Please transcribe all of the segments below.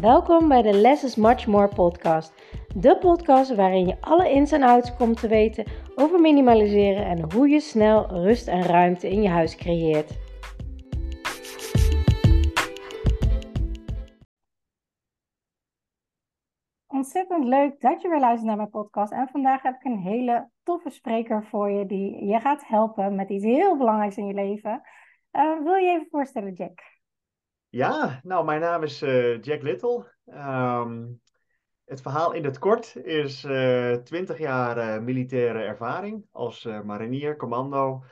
Welkom bij de Less is Much More podcast. De podcast waarin je alle ins en outs komt te weten over minimaliseren en hoe je snel rust en ruimte in je huis creëert. Ontzettend leuk dat je weer luistert naar mijn podcast. En vandaag heb ik een hele toffe spreker voor je die je gaat helpen met iets heel belangrijks in je leven. Uh, wil je even voorstellen, Jack? Ja, nou, mijn naam is uh, Jack Little. Um, het verhaal in het kort is uh, eh, 20 jaar uh, militaire ervaring als marinier, commando,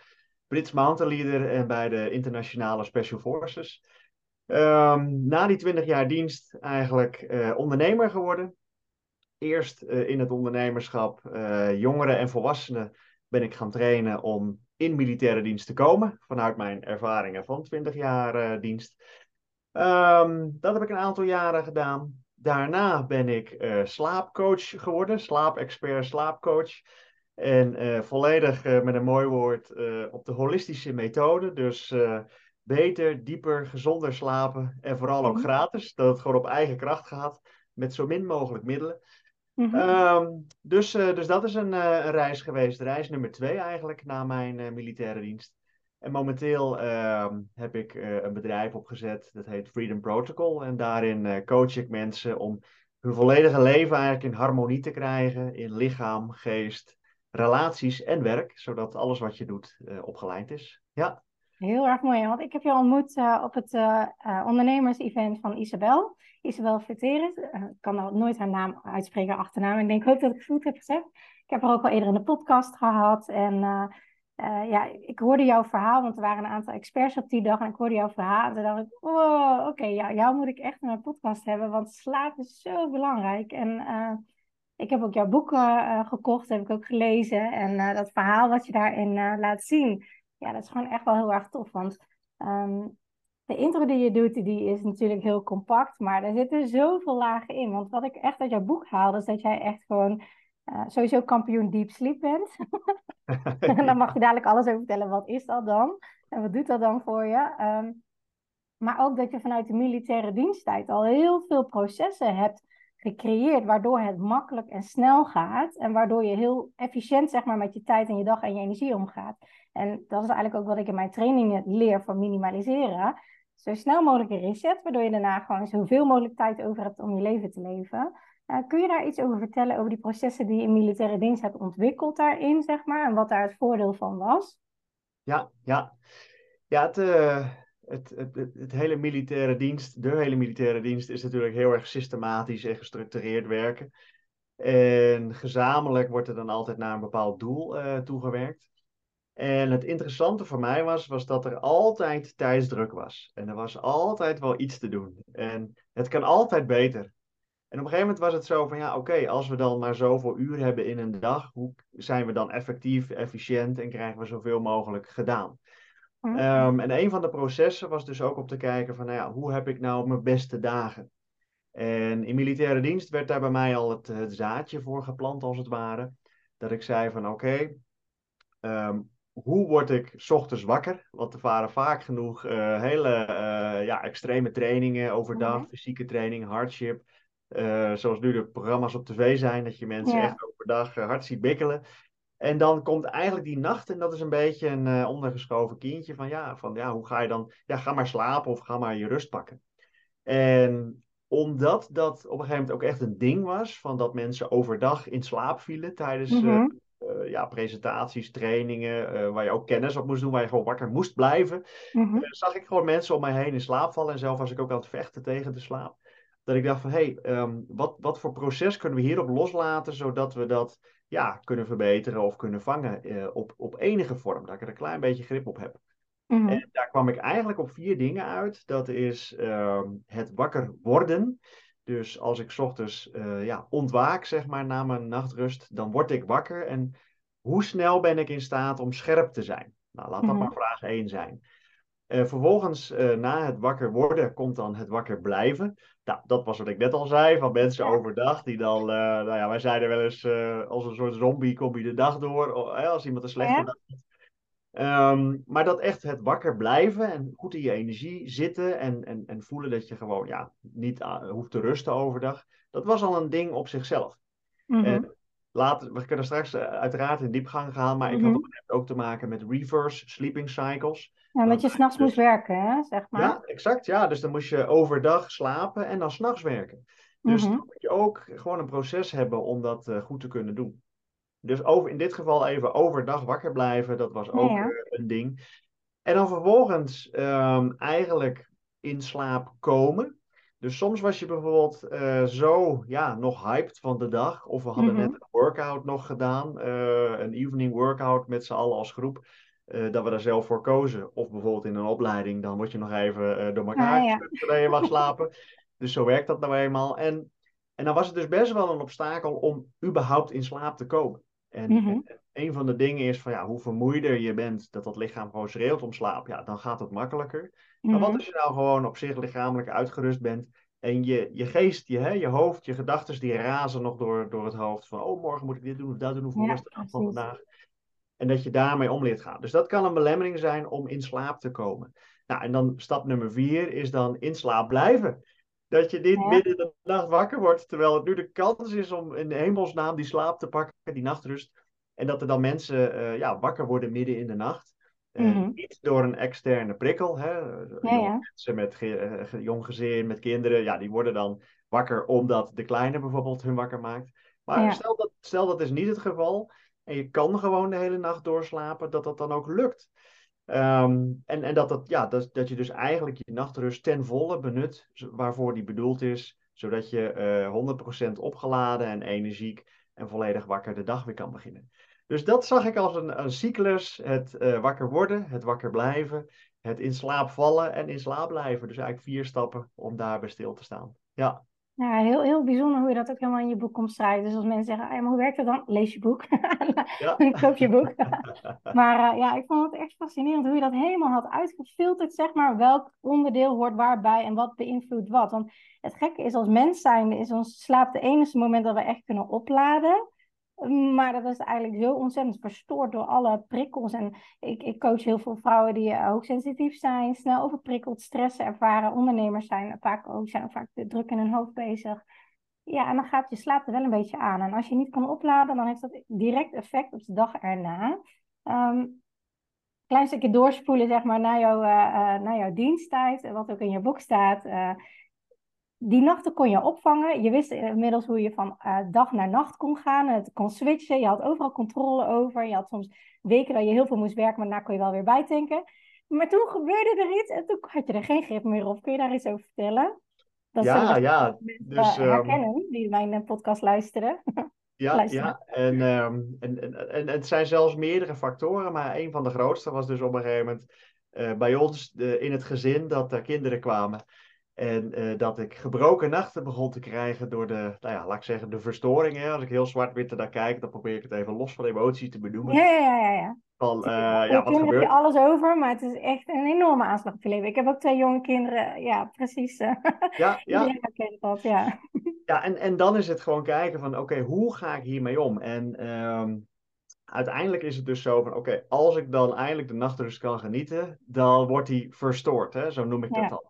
Brits Mountain Leader en bij de internationale Special Forces. Um, na die 20 jaar dienst eigenlijk ondernemer geworden. Eerst in het ondernemerschap jongeren en volwassenen ben ik gaan trainen om in militaire dienst te komen. Vanuit mijn ervaringen van 20 jaar dienst. Um, dat heb ik een aantal jaren gedaan. Daarna ben ik uh, slaapcoach geworden, slaapexpert, slaapcoach. En uh, volledig uh, met een mooi woord op de holistische methode. Dus beter, dieper, gezonder slapen. En vooral ook mhm. gratis. Dat het gewoon op eigen kracht gaat. Met zo min mogelijk middelen. Mm um, dus, dus dat is een, een, reis geweest. Reis nummer twee eigenlijk na mijn militaire dienst. En momenteel uh, heb ik uh, een bedrijf opgezet, dat heet Freedom Protocol. En daarin uh, coach ik mensen om hun volledige leven eigenlijk in harmonie te krijgen. In lichaam, geest, relaties en werk. Zodat alles wat je doet uh, opgeleid is. Ja. Heel erg mooi, want ik heb je ontmoet op het ondernemers-event van Isabel. Isabel Verteres. ik kan nou nooit haar naam uitspreken, achternaam. Ik denk, hoop dat ik het goed heb gezegd. Ik heb haar ook al eerder in de podcast gehad. En uh, ja, ik hoorde jouw verhaal, want er waren een aantal experts op die dag en ik hoorde jouw verhaal. En toen dacht ik, wow, oké, jou moet ik echt in mijn podcast hebben, want slaap is zo belangrijk. En uh, ik heb ook jouw boeken uh, gekocht, heb ik ook gelezen. En dat verhaal wat je daarin laat zien, ja, dat is gewoon echt wel heel erg tof. Want um, de intro die je doet, die is natuurlijk heel compact, maar er zitten zoveel lagen in. Want wat ik echt uit jouw boek haalde, is dat jij echt gewoon uh, sowieso kampioen deep sleep bent. en dan mag je dadelijk alles over vertellen. Wat is dat dan? En wat doet dat dan voor je? Um, maar ook dat je vanuit de militaire diensttijd al heel veel processen hebt gecreëerd, waardoor het makkelijk en snel gaat. En waardoor je heel efficiënt zeg maar, met je tijd en je dag en je energie omgaat. En dat is eigenlijk ook wat ik in mijn trainingen leer van minimaliseren. Zo snel mogelijk een reset, waardoor je daarna gewoon zoveel mogelijk tijd over hebt om je leven te leven. Uh, kun je daar iets over vertellen, over die processen die je in militaire dienst hebt ontwikkeld daarin, zeg maar, en wat daar het voordeel van was? Ja, ja. Ja, het, uh, het, het, het, het, hele militaire dienst, de hele militaire dienst, is natuurlijk heel erg systematisch en gestructureerd werken. En gezamenlijk wordt er dan altijd naar een bepaald doel uh, toegewerkt. En het interessante voor mij was, was dat er altijd tijdsdruk was. En er was altijd wel iets te doen. En het kan altijd beter. En op een gegeven moment was het zo van, ja, oké, als we dan maar zoveel uur hebben in een dag, hoe zijn we dan effectief, efficiënt en krijgen we zoveel mogelijk gedaan? Mhm. Ehm, en een van de processen was dus ook om te kijken van, nou ja, hoe heb ik nou mijn beste dagen? En in militaire dienst werd daar bij mij al het, het zaadje voor geplant, als het ware. Dat ik zei van, oké, ehm, hoe word ik s ochtends wakker? Want er waren vaak genoeg uh, hele uh, ja, extreme trainingen overdag, mm fysieke training, hardship. Uh, zoals nu de programma's op tv zijn, dat je mensen echt overdag uh, hard ziet bikkelen. En dan komt eigenlijk die nacht, en dat is een beetje een uh, ondergeschoven kindje van ja, van ja, hoe ga je dan, ja, ga maar slapen of ga maar je rust pakken. En omdat dat op een gegeven moment ook echt een ding was, van dat mensen overdag in slaap vielen tijdens mm ja, presentaties, trainingen, waar je ook kennis op moest doen, waar je gewoon wakker moest blijven, mm zag ik gewoon mensen om mij heen in slaap vallen. En zelf was ik ook aan het vechten tegen de slaap dat ik dacht van, hé, hey, um, wat, wat voor proces kunnen we hierop loslaten, zodat we dat ja, kunnen verbeteren of kunnen vangen uh, op, op enige vorm, dat ik er een klein beetje grip op heb. Mm-hmm. En daar kwam ik eigenlijk op vier dingen uit. Dat is um, het wakker worden. Dus als ik ochtends uh, ja, ontwaak, zeg maar, na mijn nachtrust, dan word ik wakker. En hoe snel ben ik in staat om scherp te zijn? Nou, laat dat mm-hmm. maar vraag één zijn. Uh, vervolgens, uh, na het wakker worden, komt dan het wakker blijven. Nou, dat was wat ik net al zei, van mensen overdag die dan, uh, nou ja, wij zeiden wel eens, als een soort zombie kom je de dag door, als iemand een slechte dag heeft. Ehm, maar dat echt het wakker blijven en goed in je energie zitten en, en, en voelen dat je gewoon ja, niet hoeft te rusten overdag, dat was al een ding op zichzelf. Mhm. Later, we kunnen straks uiteraard in diepgang gaan, maar ik Mhm. had moment ook te maken met reverse sleeping cycles. Ja, dat je s'nachts dus- moest werken, hè, zeg maar. Ja, exact. Ja, dus dan moest je overdag slapen en dan s'nachts werken. Dus Mhm. dan moet je ook gewoon een proces hebben om dat eh, goed te kunnen doen. Dus over, in dit geval even overdag wakker blijven, dat was ook ja. eh, een ding. En dan vervolgens ehm, eigenlijk in slaap komen. Dus soms was je bijvoorbeeld eh, zo ja, nog hyped van de dag. Of we hadden Mhm. net een workout nog gedaan. een evening workout met z'n allen als groep. Eh, dat we daar zelf voor kozen. Of bijvoorbeeld in een opleiding. Dan word je nog even eh, door elkaar Ah, ja. zodat je mag slapen. Dus zo werkt dat nou eenmaal. En, en dan was het dus best wel een obstakel om überhaupt in slaap te komen. En, Mhm. en een van de dingen is van ja, hoe vermoeider je bent dat dat lichaam gewoon schreeuwt om slaap. Ja, dan gaat het makkelijker. Maar wat Mhm. als je nou gewoon op zich lichamelijk uitgerust bent en je, je geest, je, hè, je hoofd, je gedachten die razen nog door, door het hoofd van oh morgen moet ik dit doen of dat doen, hoeveel Ja, was de dag van vandaag. En dat je daarmee om leert gaan. Dus dat kan een belemmering zijn om in slaap te komen. Nou, en dan stap nummer vier is dan in slaap blijven. Dat je niet Ja. midden in de nacht wakker wordt, terwijl het nu de kans is om in de hemelsnaam die slaap te pakken, die nachtrust. En dat er dan mensen eh, ja, wakker worden midden in de nacht. Eh, Mhm. Niet door een externe prikkel. Hè. Ja. mensen met ge- eh, ge- jong gezin, met kinderen, ja, die worden dan wakker omdat de kleine bijvoorbeeld hun wakker maakt. Maar stel, dat, stel dat is niet het geval en je kan gewoon de hele nacht doorslapen, dat dat dan ook lukt. Ehm, en en dat, dat, ja, dat, dat je dus eigenlijk je nachtrust ten volle benut waarvoor die bedoeld is, zodat je eh 100% opgeladen en energiek en volledig wakker de dag weer kan beginnen. Dus dat zag ik als een, een cyclus, het eh, wakker worden, het wakker blijven, het in slaap vallen en in slaap blijven. Dus eigenlijk vier stappen om daarbij stil te staan. Ja, Ja, heel, heel bijzonder hoe je dat ook helemaal in je boek omschrijft. Dus als mensen zeggen, "Ah, maar hoe werkt dat dan? Lees je boek. ja. Koop je boek. maar eh, ja, ik vond het echt fascinerend hoe je dat helemaal had uitgefilterd, zeg maar, welk onderdeel hoort waarbij en wat beïnvloedt wat. Want het gekke is, als mens zijnde is ons slaap de enige moment dat we echt kunnen opladen. Maar dat is eigenlijk zo ontzettend verstoord door alle prikkels. En ik, ik coach heel veel vrouwen die eh, hoogsensitief zijn, snel overprikkeld, stress ervaren. Ondernemers zijn vaak ook, zijn vaak druk in hun hoofd bezig. Ja, en dan gaat je slaap er wel een beetje aan. En als je niet kan opladen, dan heeft dat direct effect op de dag erna. Ehm klein stukje doorspoelen, zeg maar, naar, jouw, eh, eh, naar jouw diensttijd, wat ook in je boek staat. Eh, die nachten kon je opvangen. Je wist inmiddels hoe je van eh, dag naar nacht kon gaan. Het kon switchen. Je had overal controle over. Je had soms weken dat je heel veel moest werken, maar daarna kon je wel weer bijtanken. Maar toen gebeurde er iets en toen had je er geen grip meer op. Kun je daar iets over vertellen? Dat Ja, ja, mensen dus, ehm, herkennen die mijn eh, podcast luisteren. Ja, luisteren. ja. En, ehm, en, en, en het zijn zelfs meerdere factoren, maar een van de grootste was dus op een gegeven moment bij ons de, in het gezin dat er kinderen kwamen. En eh, dat ik gebroken nachten begon te krijgen door de, nou ja, laat ik zeggen, de verstoring. Hè. Als ik heel zwart-wit er naar kijk, dan probeer ik het even los van emoties te benoemen. Ja, ja, ja, ja. Van, eh, ja, wat kinderen heb gebeurt je alles over, maar het is echt een enorme aanslag op je leven. Ik heb ook twee jonge kinderen. Ja, precies. eh, Ja, ja, herkent dat, ja. Ja, en, en dan is het gewoon kijken van, oké, hoe ga ik hiermee om? En ehm, uiteindelijk is het dus zo van, oké, als ik dan eindelijk de nachtrust kan genieten, dan wordt die verstoord, hè? zo noem ik Ja. dat dan.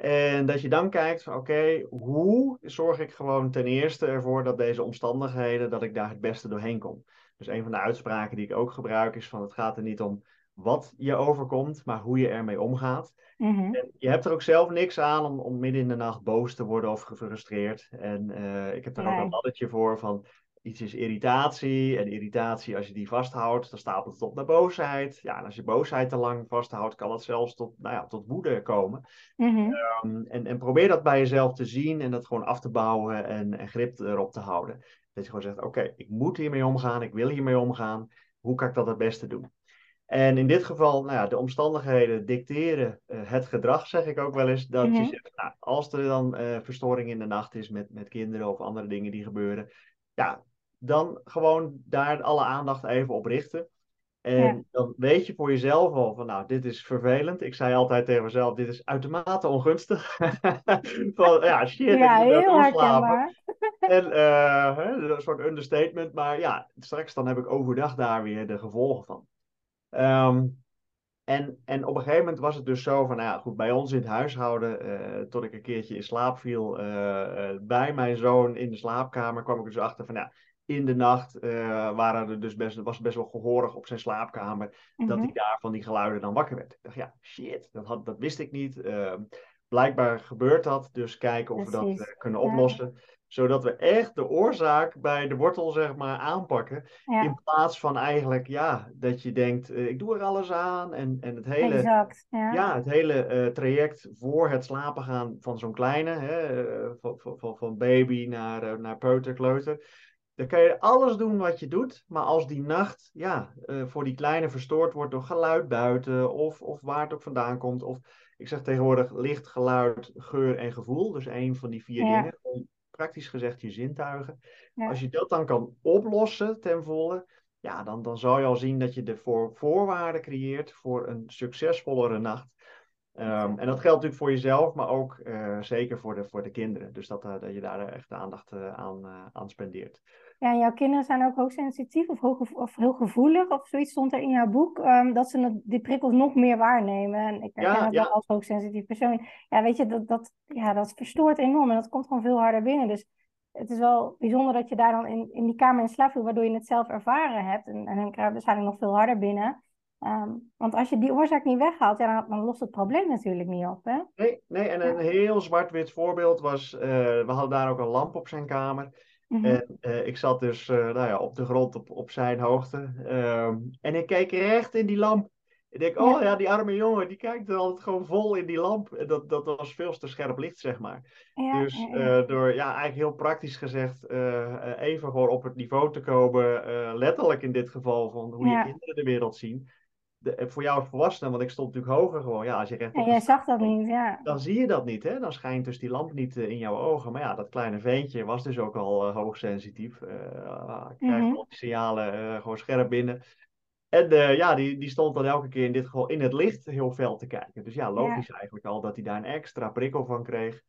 En dat je dan kijkt van, oké, hoe zorg ik gewoon ten eerste ervoor dat deze omstandigheden, dat ik daar het beste doorheen kom. Dus een van de uitspraken die ik ook gebruik is van, het gaat er niet om wat je overkomt, maar hoe je ermee omgaat. Mhm. En je hebt er ook zelf niks aan om, om midden in de nacht boos te worden of gefrustreerd. En eh, ik heb er ook een laddertje voor van iets is irritatie. En irritatie, als je die vasthoudt, dan stapelt het op naar boosheid. Ja, en als je boosheid te lang vasthoudt, kan het zelfs tot, nou ja, tot woede komen. Mhm. Um, en, en probeer dat bij jezelf te zien en dat gewoon af te bouwen en, en grip erop te houden. Dat je gewoon zegt, oké, ik moet hiermee omgaan, ik wil hiermee omgaan. Hoe kan ik dat het beste doen? En in dit geval, nou ja, de omstandigheden dicteren eh, het gedrag, zeg ik ook wel eens. Dat Mhm. je zegt, nou, als er dan eh, verstoring in de nacht is met, met kinderen of andere dingen die gebeuren, ja, dan gewoon daar alle aandacht even op richten. En Ja. dan weet je voor jezelf al van, nou, dit is vervelend. Ik zei altijd tegen mezelf, dit is uitermate ongunstig. van, ja, shit, Ja, ik heel herkenbaar. En eh, hè, een soort understatement, maar ja, straks dan heb ik overdag daar weer de gevolgen van. Ehm, en, en op een gegeven moment was het dus zo van, nou ja, goed, bij ons in het huishouden, uh, tot ik een keertje in slaap viel, bij mijn zoon in de slaapkamer, kwam ik dus achter van, ja, in de nacht waren er dus best, was het best wel gehoorig op zijn slaapkamer, dat Mhm. hij daar van die geluiden dan wakker werd. Ik dacht, ja, shit, dat, had, dat wist ik niet. Ehm, blijkbaar gebeurt dat, dus kijken of we dat eh, kunnen Ja. oplossen. Zodat we echt de oorzaak bij de wortel, zeg maar, aanpakken. Ja, In plaats van eigenlijk, ja, dat je denkt, eh, ik doe er alles aan. En, en het hele, exact. Ja. ja, het hele eh, traject voor het slapen gaan van zo'n kleine, hè, eh, van, van, van, baby naar, eh, naar peuter, kleuter. Dan kan je alles doen wat je doet, maar als die nacht ja, eh, voor die kleine verstoord wordt door geluid buiten of, of waar het ook vandaan komt. Of ik zeg tegenwoordig licht, geluid, geur en gevoel. Dus één van die vier Ja. dingen. Praktisch gezegd je zintuigen. Ja. Als je dat dan kan oplossen ten volle, ja, dan, dan zal je al zien dat je de voor, voorwaarden creëert voor een succesvollere nacht. Ehm, en dat geldt natuurlijk voor jezelf, maar ook eh, zeker voor de, voor de kinderen. Dus dat, eh, dat je daar echt aandacht aan, aan spendeert. Ja, en jouw kinderen zijn ook hoogsensitief of, hoog, of heel gevoelig of zoiets stond er in jouw boek, ehm, dat ze die prikkels nog meer waarnemen. En ik herken Ja, dat wel als hoogsensitief persoon. Ja, weet je, dat, dat, ja, dat verstoort enorm en dat komt gewoon veel harder binnen. Dus het is wel bijzonder dat je daar dan in, in die kamer in slaap viel, waardoor je het zelf ervaren hebt. En, en dan krijg je waarschijnlijk nog veel harder binnen. Ehm, want als je die oorzaak niet weghaalt, ja, dan, dan lost het probleem natuurlijk niet op, hè? Nee, nee, en een heel zwart-wit voorbeeld was, eh, we hadden daar ook een lamp op zijn kamer. Mhm. En eh, ik zat dus eh, nou ja, op de grond op, op zijn hoogte. Ehm, en ik keek recht in die lamp. Ik denk, oh Ja. ja, die arme jongen, die kijkt er altijd gewoon vol in die lamp. En dat, dat was veel te scherp licht, zeg maar. Ja, Dus eh, door, ja, eigenlijk heel praktisch gezegd, even gewoon op het niveau te komen. letterlijk in dit geval, van hoe je kinderen de wereld zien. De, eh, voor jou als volwassene, want ik stond natuurlijk hoger gewoon. Ja, als je recht de jij zag dat niet, ja. dan zie je dat niet, hè? Dan schijnt dus die lamp niet eh, in jouw ogen. Maar ja, dat kleine veentje was dus ook al eh, hoogsensitief. Eh krijgt Mhm. al die signalen gewoon scherp binnen. En ja, die, die stond dan elke keer in dit geval in het licht heel fel te kijken. Dus ja, logisch eigenlijk al dat hij daar een extra prikkel van kreeg.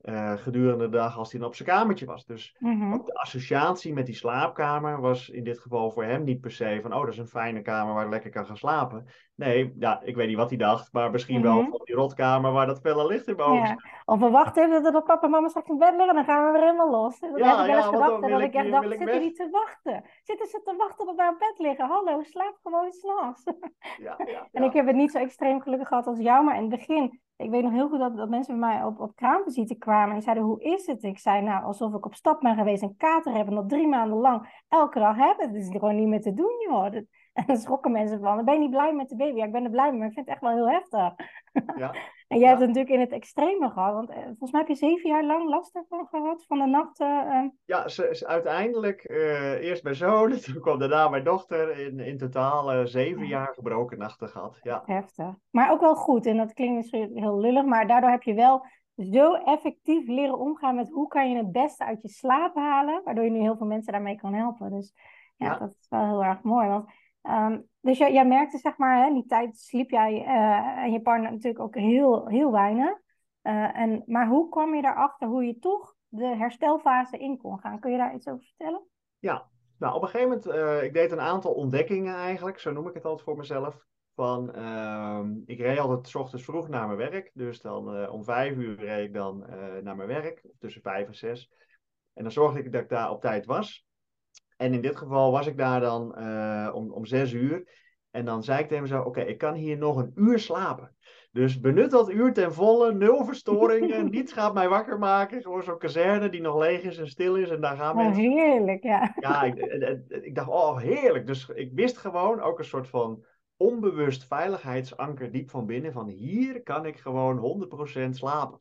Eh, gedurende de dag als hij dan op zijn kamertje was. Dus Mhm. ook de associatie met die slaapkamer was in dit geval voor hem niet per se van, oh, dat is een fijne kamer waar ik lekker kan gaan slapen. Nee, ja, ik weet niet wat hij dacht, maar misschien wel Mhm. van die rotkamer waar dat felle licht in mijn ogen Ja. Of we wachten even tot papa en mama straks in bed liggen, dan gaan we weer helemaal los. Dat Ja, heb ik wel eens ja, gedacht. En dat ik echt dacht, zitten die te wachten? Zitten ze te wachten tot wij op bed liggen? Hallo, slaap gewoon s'nachts. Ja, ja, En ik heb het niet zo extreem gelukkig gehad als jou, maar in het begin, ik weet nog heel goed dat, dat mensen bij mij op, op kraamvisite kwamen en zeiden, hoe is het? Ik zei, nou, alsof ik op stap ben geweest en kater heb en dat drie maanden lang elke dag heb. Het is gewoon niet meer te doen, joh. Dat, en dan schrokken mensen van, ben je niet blij met de baby? Ja, ik ben er blij mee, maar ik vind het echt wel heel heftig. Ja. En jij Ja. hebt het natuurlijk in het extreme gehad, want eh, volgens mij heb je zeven jaar lang last ervan gehad, van de nachten. eh, Ja, ze, ze- uiteindelijk eh, eerst mijn zoon, toen kwam daarna mijn dochter. In, in totaal zeven Ja. jaar gebroken nachten gehad. Ja, Heftig. Maar ook wel goed. En dat klinkt misschien heel lullig, maar daardoor heb je wel zo effectief leren omgaan met hoe kan je het beste uit je slaap halen, waardoor je nu heel veel mensen daarmee kan helpen. Dus ja, Ja. dat is wel heel erg mooi. Want, ehm, dus jij, merkte, zeg maar, hè, die tijd sliep jij eh, en je partner natuurlijk ook heel, heel weinig. Eh, en, maar hoe kwam je daarachter hoe je toch de herstelfase in kon gaan? Kun je daar iets over vertellen? ja. Nou, op een gegeven moment, eh, ik deed een aantal ontdekkingen eigenlijk, zo noem ik het altijd voor mezelf. Van, ehm, ik reed altijd 's ochtends vroeg naar mijn werk. Dus dan om vijf uur reed ik dan naar mijn werk, tussen vijf en zes. En dan zorgde ik dat ik daar op tijd was. En in dit geval was ik daar dan eh, om, om zes uur. En dan zei ik tegen mezelf, oké, ik kan hier nog een uur slapen. Dus benut dat uur ten volle, nul verstoringen, niets gaat mij wakker maken. Gewoon zo'n kazerne die nog leeg is en stil is en daar gaan Oh, mensen. heerlijk, ja. Ja, ik, en- en- ik dacht, oh heerlijk. Dus ik wist gewoon ook een soort van onbewust veiligheidsanker diep van binnen. Van hier kan ik gewoon 100% slapen.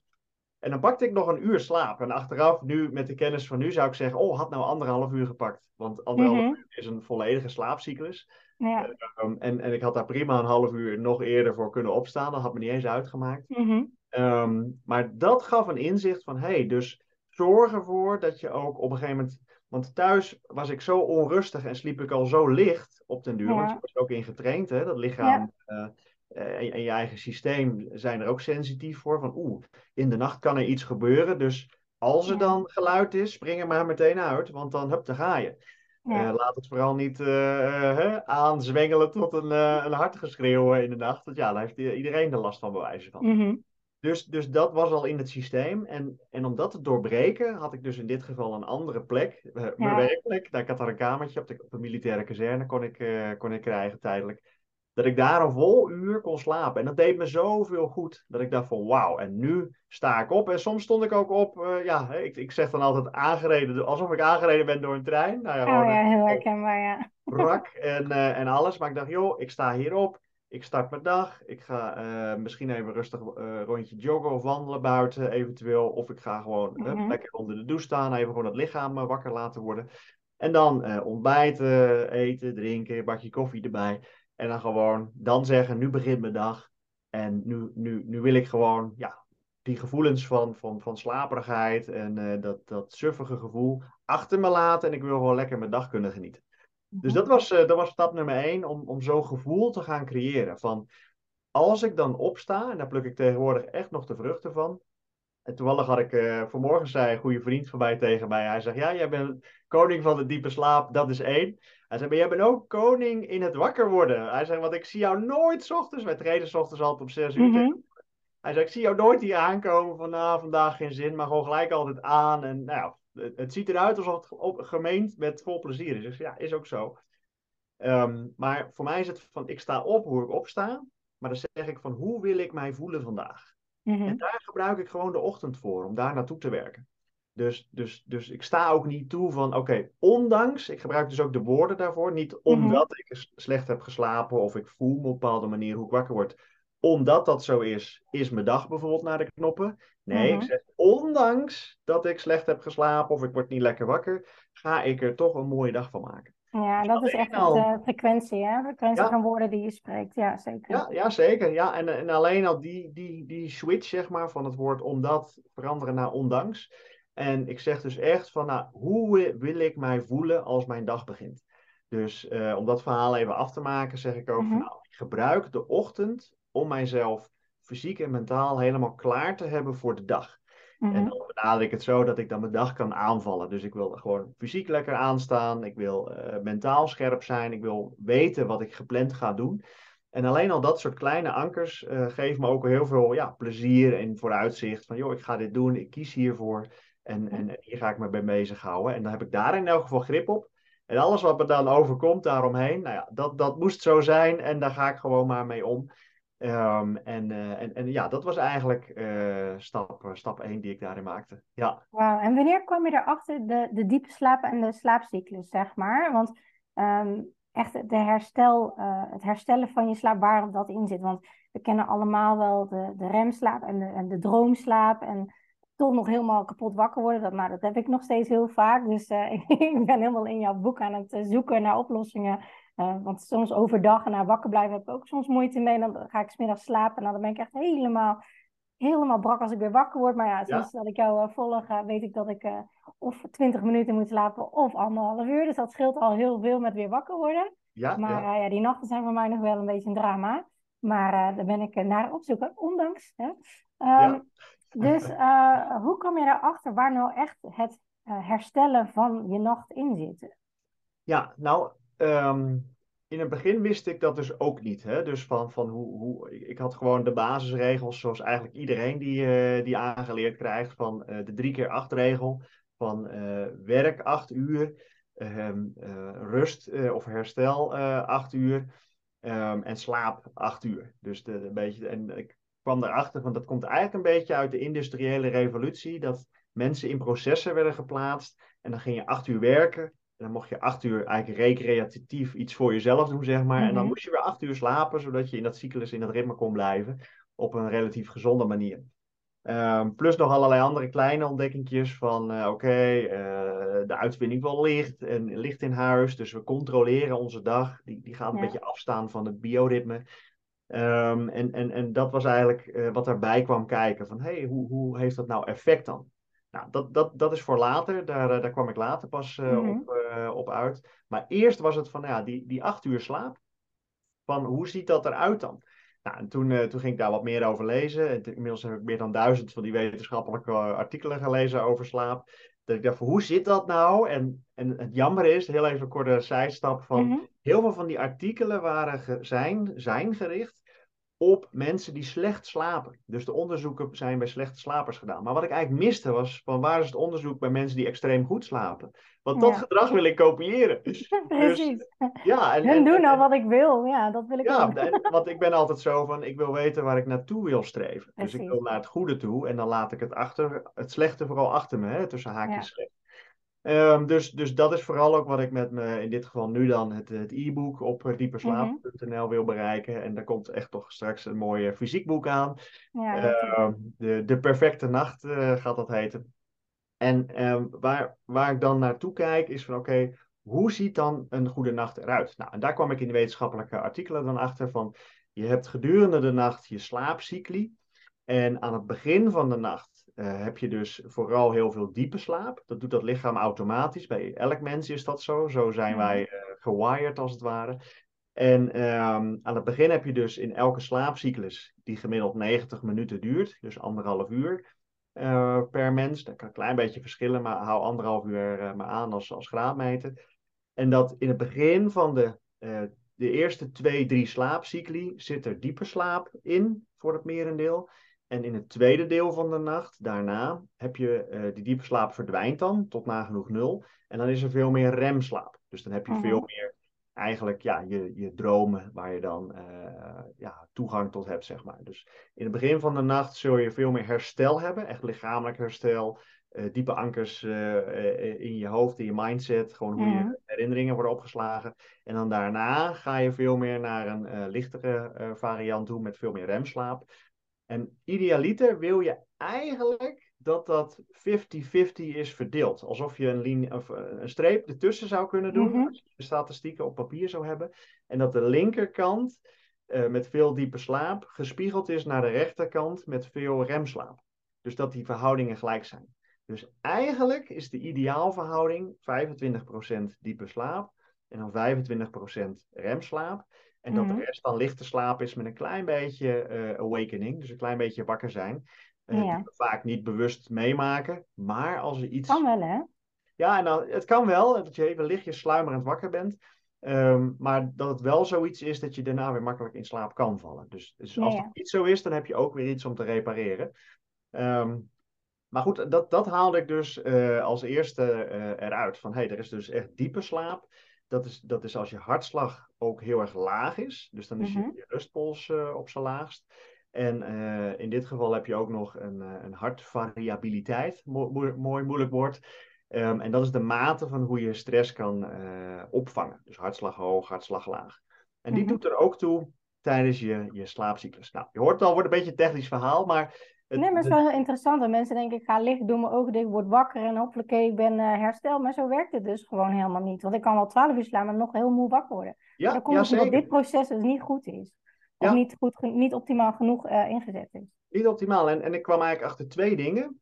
En dan pakte ik nog een uur slaap. En achteraf, nu met de kennis van nu, zou ik zeggen: Oh, had nou anderhalf uur gepakt. Want anderhalf Mhm. uur is een volledige slaapcyclus. Ja. Um, en, en ik had daar prima een half uur nog eerder voor kunnen opstaan. Dat had me niet eens uitgemaakt. Mhm. Ehm, maar dat gaf een inzicht van: hey, dus zorg ervoor dat je ook op een gegeven moment. Want thuis was ik zo onrustig en sliep ik al zo licht op den duur. Want je was ook in getraind, hè? Dat lichaam eh, en, en je eigen systeem zijn er ook sensitief voor. Van oeh, in de nacht kan er iets gebeuren. Dus als er dan geluid is, spring er maar meteen uit. Want dan, hup, daar ga je. Ja. Eh, laat het vooral niet eh, eh, hè, aanzwengelen tot een, eh een hartgeschreeuw in de nacht. Want ja, daar heeft iedereen er last van, bij wijze van. Mhm. Dus, dus dat was al in het systeem. En, en om dat te doorbreken, had ik dus in dit geval een andere plek. eh, mijn Ja. werkplek. Nou, ik had daar een kamertje op de, op de militaire kazerne, kon ik, eh, kon ik krijgen tijdelijk. Dat ik daar een vol uur kon slapen. En dat deed me zoveel goed. Dat ik dacht van wauw, en nu sta ik op. En soms stond ik ook op, eh, ja, ik, ik zeg dan altijd aangereden, alsof ik aangereden ben door een trein. Nou ja, Oh ja, een- heel herkenbaar, ja. brak en, eh, en alles. Maar ik dacht, joh, ik sta hierop. Ik start mijn dag. Ik ga eh, misschien even rustig eh rondje joggen of wandelen buiten eventueel. Of ik ga gewoon Mhm. lekker onder de douche staan. Even gewoon het lichaam wakker laten worden. En dan ontbijten, eten, drinken, een bakje koffie erbij. En dan gewoon dan zeggen, nu begint mijn dag. En nu, nu, nu wil ik gewoon ja, die gevoelens van, van, van slaperigheid en eh, dat, dat suffige gevoel achter me laten. En ik wil gewoon lekker mijn dag kunnen genieten. Dus dat was, eh, dat was stap nummer één, om, om zo'n gevoel te gaan creëren. Van als ik dan opsta, en daar pluk ik tegenwoordig echt nog de vruchten van. En toevallig had ik eh, vanmorgen zei een goede vriend van mij tegen mij. Hij zegt, ja, jij bent koning van de diepe slaap, dat is één. Hij zegt, maar jij bent ook koning in het wakker worden. Hij zegt, want ik zie jou nooit 's ochtends, wij trainen 's ochtends altijd om zes uur. Mhm. Hij zei, ik zie jou nooit hier aankomen van, nou, vandaag geen zin, maar gewoon gelijk altijd aan. En nou het ziet eruit alsof het op, gemeend met vol plezier is. Dus ja, is ook zo. Ehm, maar voor mij is het van, ik sta op hoe ik opsta, maar dan zeg ik van, hoe wil ik mij voelen vandaag? Mhm. En daar gebruik ik gewoon de ochtend voor, om daar naartoe te werken. Dus, dus, dus ik sta ook niet toe van, oké, ondanks, ik gebruik dus ook de woorden daarvoor, niet omdat ik slecht heb geslapen of ik voel me op een bepaalde manier hoe ik wakker word. Omdat dat zo is, is mijn dag bijvoorbeeld naar de knoppen. Nee, Mhm. ik zeg, ondanks dat ik slecht heb geslapen of ik word niet lekker wakker, ga ik er toch een mooie dag van maken. Ja, dat is echt al- eh, frequentie, hè? Frequentie Ja. van woorden die je spreekt. Ja, zeker. Ja, ja zeker. Ja, en, en alleen al die, die, die switch, zeg maar, van het woord omdat veranderen naar ondanks. En ik zeg dus echt van, nou, hoe wi- wil ik mij voelen als mijn dag begint? Dus eh, om dat verhaal even af te maken, zeg ik ook van, Mhm. nou, ik gebruik de ochtend om mijzelf fysiek en mentaal helemaal klaar te hebben voor de dag. En Mhm. dan benader ik het zo dat ik dan mijn dag kan aanvallen. Dus ik wil gewoon fysiek lekker aanstaan. Ik wil eh, mentaal scherp zijn. Ik wil weten wat ik gepland ga doen. En alleen al dat soort kleine ankers eh geven me ook heel veel ja, plezier en vooruitzicht. Van joh, ik ga dit doen. Ik kies hiervoor. En, en, en hier ga ik me bij bezighouden. En dan heb ik daar in elk geval grip op. En alles wat me dan overkomt daaromheen, nou ja, dat, dat moest zo zijn. En daar ga ik gewoon maar mee om. Ehm, en, eh, en, en ja, dat was eigenlijk eh, stap, stap 1 die ik daarin maakte. Ja, Wauw, en wanneer kwam je erachter de, de diepe slaap en de slaapcyclus, zeg maar? Want ehm, echt de herstel, eh, het herstellen van je slaap, waar dat in zit. Want we kennen allemaal wel de, de remslaap en de, en de droomslaap en toch nog helemaal kapot wakker worden. Dat, nou, dat heb ik nog steeds heel vaak. Dus eh, ik ben helemaal in jouw boek aan het eh, zoeken naar oplossingen. Want soms overdag en na wakker blijven heb ik ook soms moeite mee. Dan ga ik smiddags slapen en dan ben ik echt helemaal helemaal brak als ik weer wakker word. Maar ja, sinds dat ik jou eh, volg, eh, weet ik dat ik eh, of 20 minuten moet slapen of anderhalf uur. Dus dat scheelt al heel veel met weer wakker worden. ja, Maar ja. ja, die nachten zijn voor mij nog wel een beetje een drama. Maar daar ben ik naar opzoeken, ondanks. Hè. Ehm. Dus hoe kom je erachter waar nou echt het herstellen van je nacht in zit? Ja, nou, ehm, in het begin wist ik dat dus ook niet. Hè? Dus van, van hoe, hoe, ik had gewoon de basisregels zoals eigenlijk iedereen die, eh, die aangeleerd krijgt. Van eh, de drie keer acht regel. Van eh, werk acht uur. ehm, eh, rust of herstel acht uur. ehm, en slaap acht uur. Dus de, beetje, en ik kwam daarachter, want dat komt eigenlijk een beetje uit de industriële revolutie. Dat mensen in processen werden geplaatst. En dan ging je acht uur werken. En dan mocht je acht uur eigenlijk recreatief iets voor jezelf doen, zeg maar. En dan Mhm. moest je weer acht uur slapen, zodat je in dat cyclus, in dat ritme kon blijven. Op een relatief gezonde manier. Ehm, plus nog allerlei andere kleine ontdekkingjes van, eh, oké, eh, de uitvinding van licht en licht in huis. Dus we controleren onze dag. Die, die gaat een Ja. beetje afstaan van het bioritme. Ehm, en, en, en dat was eigenlijk eh, wat daarbij kwam kijken. Van, hey, hoe, hoe heeft dat nou effect dan? Nou, dat, dat, dat is voor later. Daar, eh, daar kwam ik later pas eh, Mhm. op, eh, op uit. Maar eerst was het van, nou ja, die, die acht uur slaap. Van, hoe ziet dat eruit dan? Nou, en toen, toen ging ik daar wat meer over lezen. En inmiddels heb ik meer dan duizend van die wetenschappelijke artikelen gelezen over slaap. dat ik dacht, van, hoe zit dat nou? En, en het jammer is, heel even een korte zijstap, van Mhm. heel veel van die artikelen waren zijn, zijn gericht op mensen die slecht slapen. Dus de onderzoeken zijn bij slechte slapers gedaan. Maar wat ik eigenlijk miste was, van waar is het onderzoek bij mensen die extreem goed slapen? Want dat Ja. gedrag wil ik kopiëren. Precies. Ja, en, Hun doen en- al wat ik wil. Ja, dat wil ik ja, ook. en- want ik ben altijd zo van, ik wil weten waar ik naartoe wil streven. Dus ik wil naar het goede toe en dan laat ik het achter, het slechte vooral achter me, hè, tussen haakjes Ja. slecht. Ehm, dus, dus dat is vooral ook wat ik met me, in dit geval nu dan, het, het e-book op eh, dieperslaap.nl wil bereiken. En daar komt echt toch straks een mooi eh, fysiekboek aan. Ja, Ehm, de, de perfecte nacht eh, gaat dat heten. En ehm, waar, waar ik dan naartoe kijk is van oké, hoe ziet dan een goede nacht eruit? Nou, en daar kwam ik in de wetenschappelijke artikelen dan achter van je hebt gedurende de nacht je slaapcycli. En aan het begin van de nacht eh, heb je dus vooral heel veel diepe slaap. Dat doet dat lichaam automatisch. Bij elk mens is dat zo. Zo zijn Mhm. wij eh, gewired als het ware. En ehm, aan het begin heb je dus in elke slaapcyclus, die gemiddeld 90 minuten duurt, dus anderhalf uur eh, per mens. Dat kan een klein beetje verschillen, maar hou anderhalf uur maar aan als, als graadmeter. En dat in het begin van de, de eerste twee, drie slaapcycli zit er diepe slaap in, voor het merendeel. En in het tweede deel van de nacht, daarna, heb je eh, die diepe slaap verdwijnt dan tot nagenoeg nul. En dan is er veel meer remslaap. Dus dan heb je Mhm. veel meer eigenlijk ja, je, je dromen waar je dan eh, ja, toegang tot hebt, zeg maar. Dus in het begin van de nacht zul je veel meer herstel hebben, echt lichamelijk herstel, eh, diepe ankers in je hoofd, in je mindset, gewoon hoe Mhm. je herinneringen worden opgeslagen. En dan daarna ga je veel meer naar een lichtere variant toe met veel meer remslaap. En idealiter wil je eigenlijk dat dat 50-50 is verdeeld. Alsof je een, of eh, een streep ertussen zou kunnen doen, Mhm. als je de statistieken op papier zou hebben. En dat de linkerkant eh, met veel diepe slaap gespiegeld is naar de rechterkant met veel remslaap. Dus dat die verhoudingen gelijk zijn. Dus eigenlijk is de ideaalverhouding 25% diepe slaap en dan 25% remslaap. En dat Mhm. de rest dan lichte slaap is met een klein beetje eh, awakening, dus een klein beetje wakker zijn. eh, Ja. Die we vaak niet bewust meemaken, maar als er iets Kan wel, hè? ja, en dan, het kan wel dat je even lichtjes sluimerend wakker bent. ehm, maar dat het wel zoiets is dat je daarna weer makkelijk in slaap kan vallen. Dus, dus als Ja, dat niet zo is, dan heb je ook weer iets om te repareren. Ehm, maar goed, dat, dat haalde ik dus eh, als eerste eruit. Van hé, hey, er is dus echt diepe slaap. Dat is, dat is als je hartslag ook heel erg laag is. Dus dan is Mhm. je, je rustpols eh, op zijn laagst. En eh, in dit geval heb je ook nog een, eh, een hartvariabiliteit. Mo- mooi moeilijk woord. Ehm, en dat is de mate van hoe je stress kan opvangen. Dus hartslag hoog, hartslag laag. En die Mhm. doet er ook toe tijdens je, je slaapcyclus. Nou, je hoort al, wordt een beetje een technisch verhaal, maar... het- Nee, maar het is wel heel interessant. Mensen denken, ik ga liggen, doe mijn ogen dicht, word wakker en hopelijk ik ben eh, hersteld. Maar zo werkt het dus gewoon helemaal niet. Want ik kan wel twaalf uur slaan, maar nog heel moe wakker worden. ja, Dan komt omdat dit proces dus niet goed is. Of Ja. niet, goed, niet optimaal genoeg eh, ingezet is. Niet optimaal. En, en ik kwam eigenlijk achter twee dingen.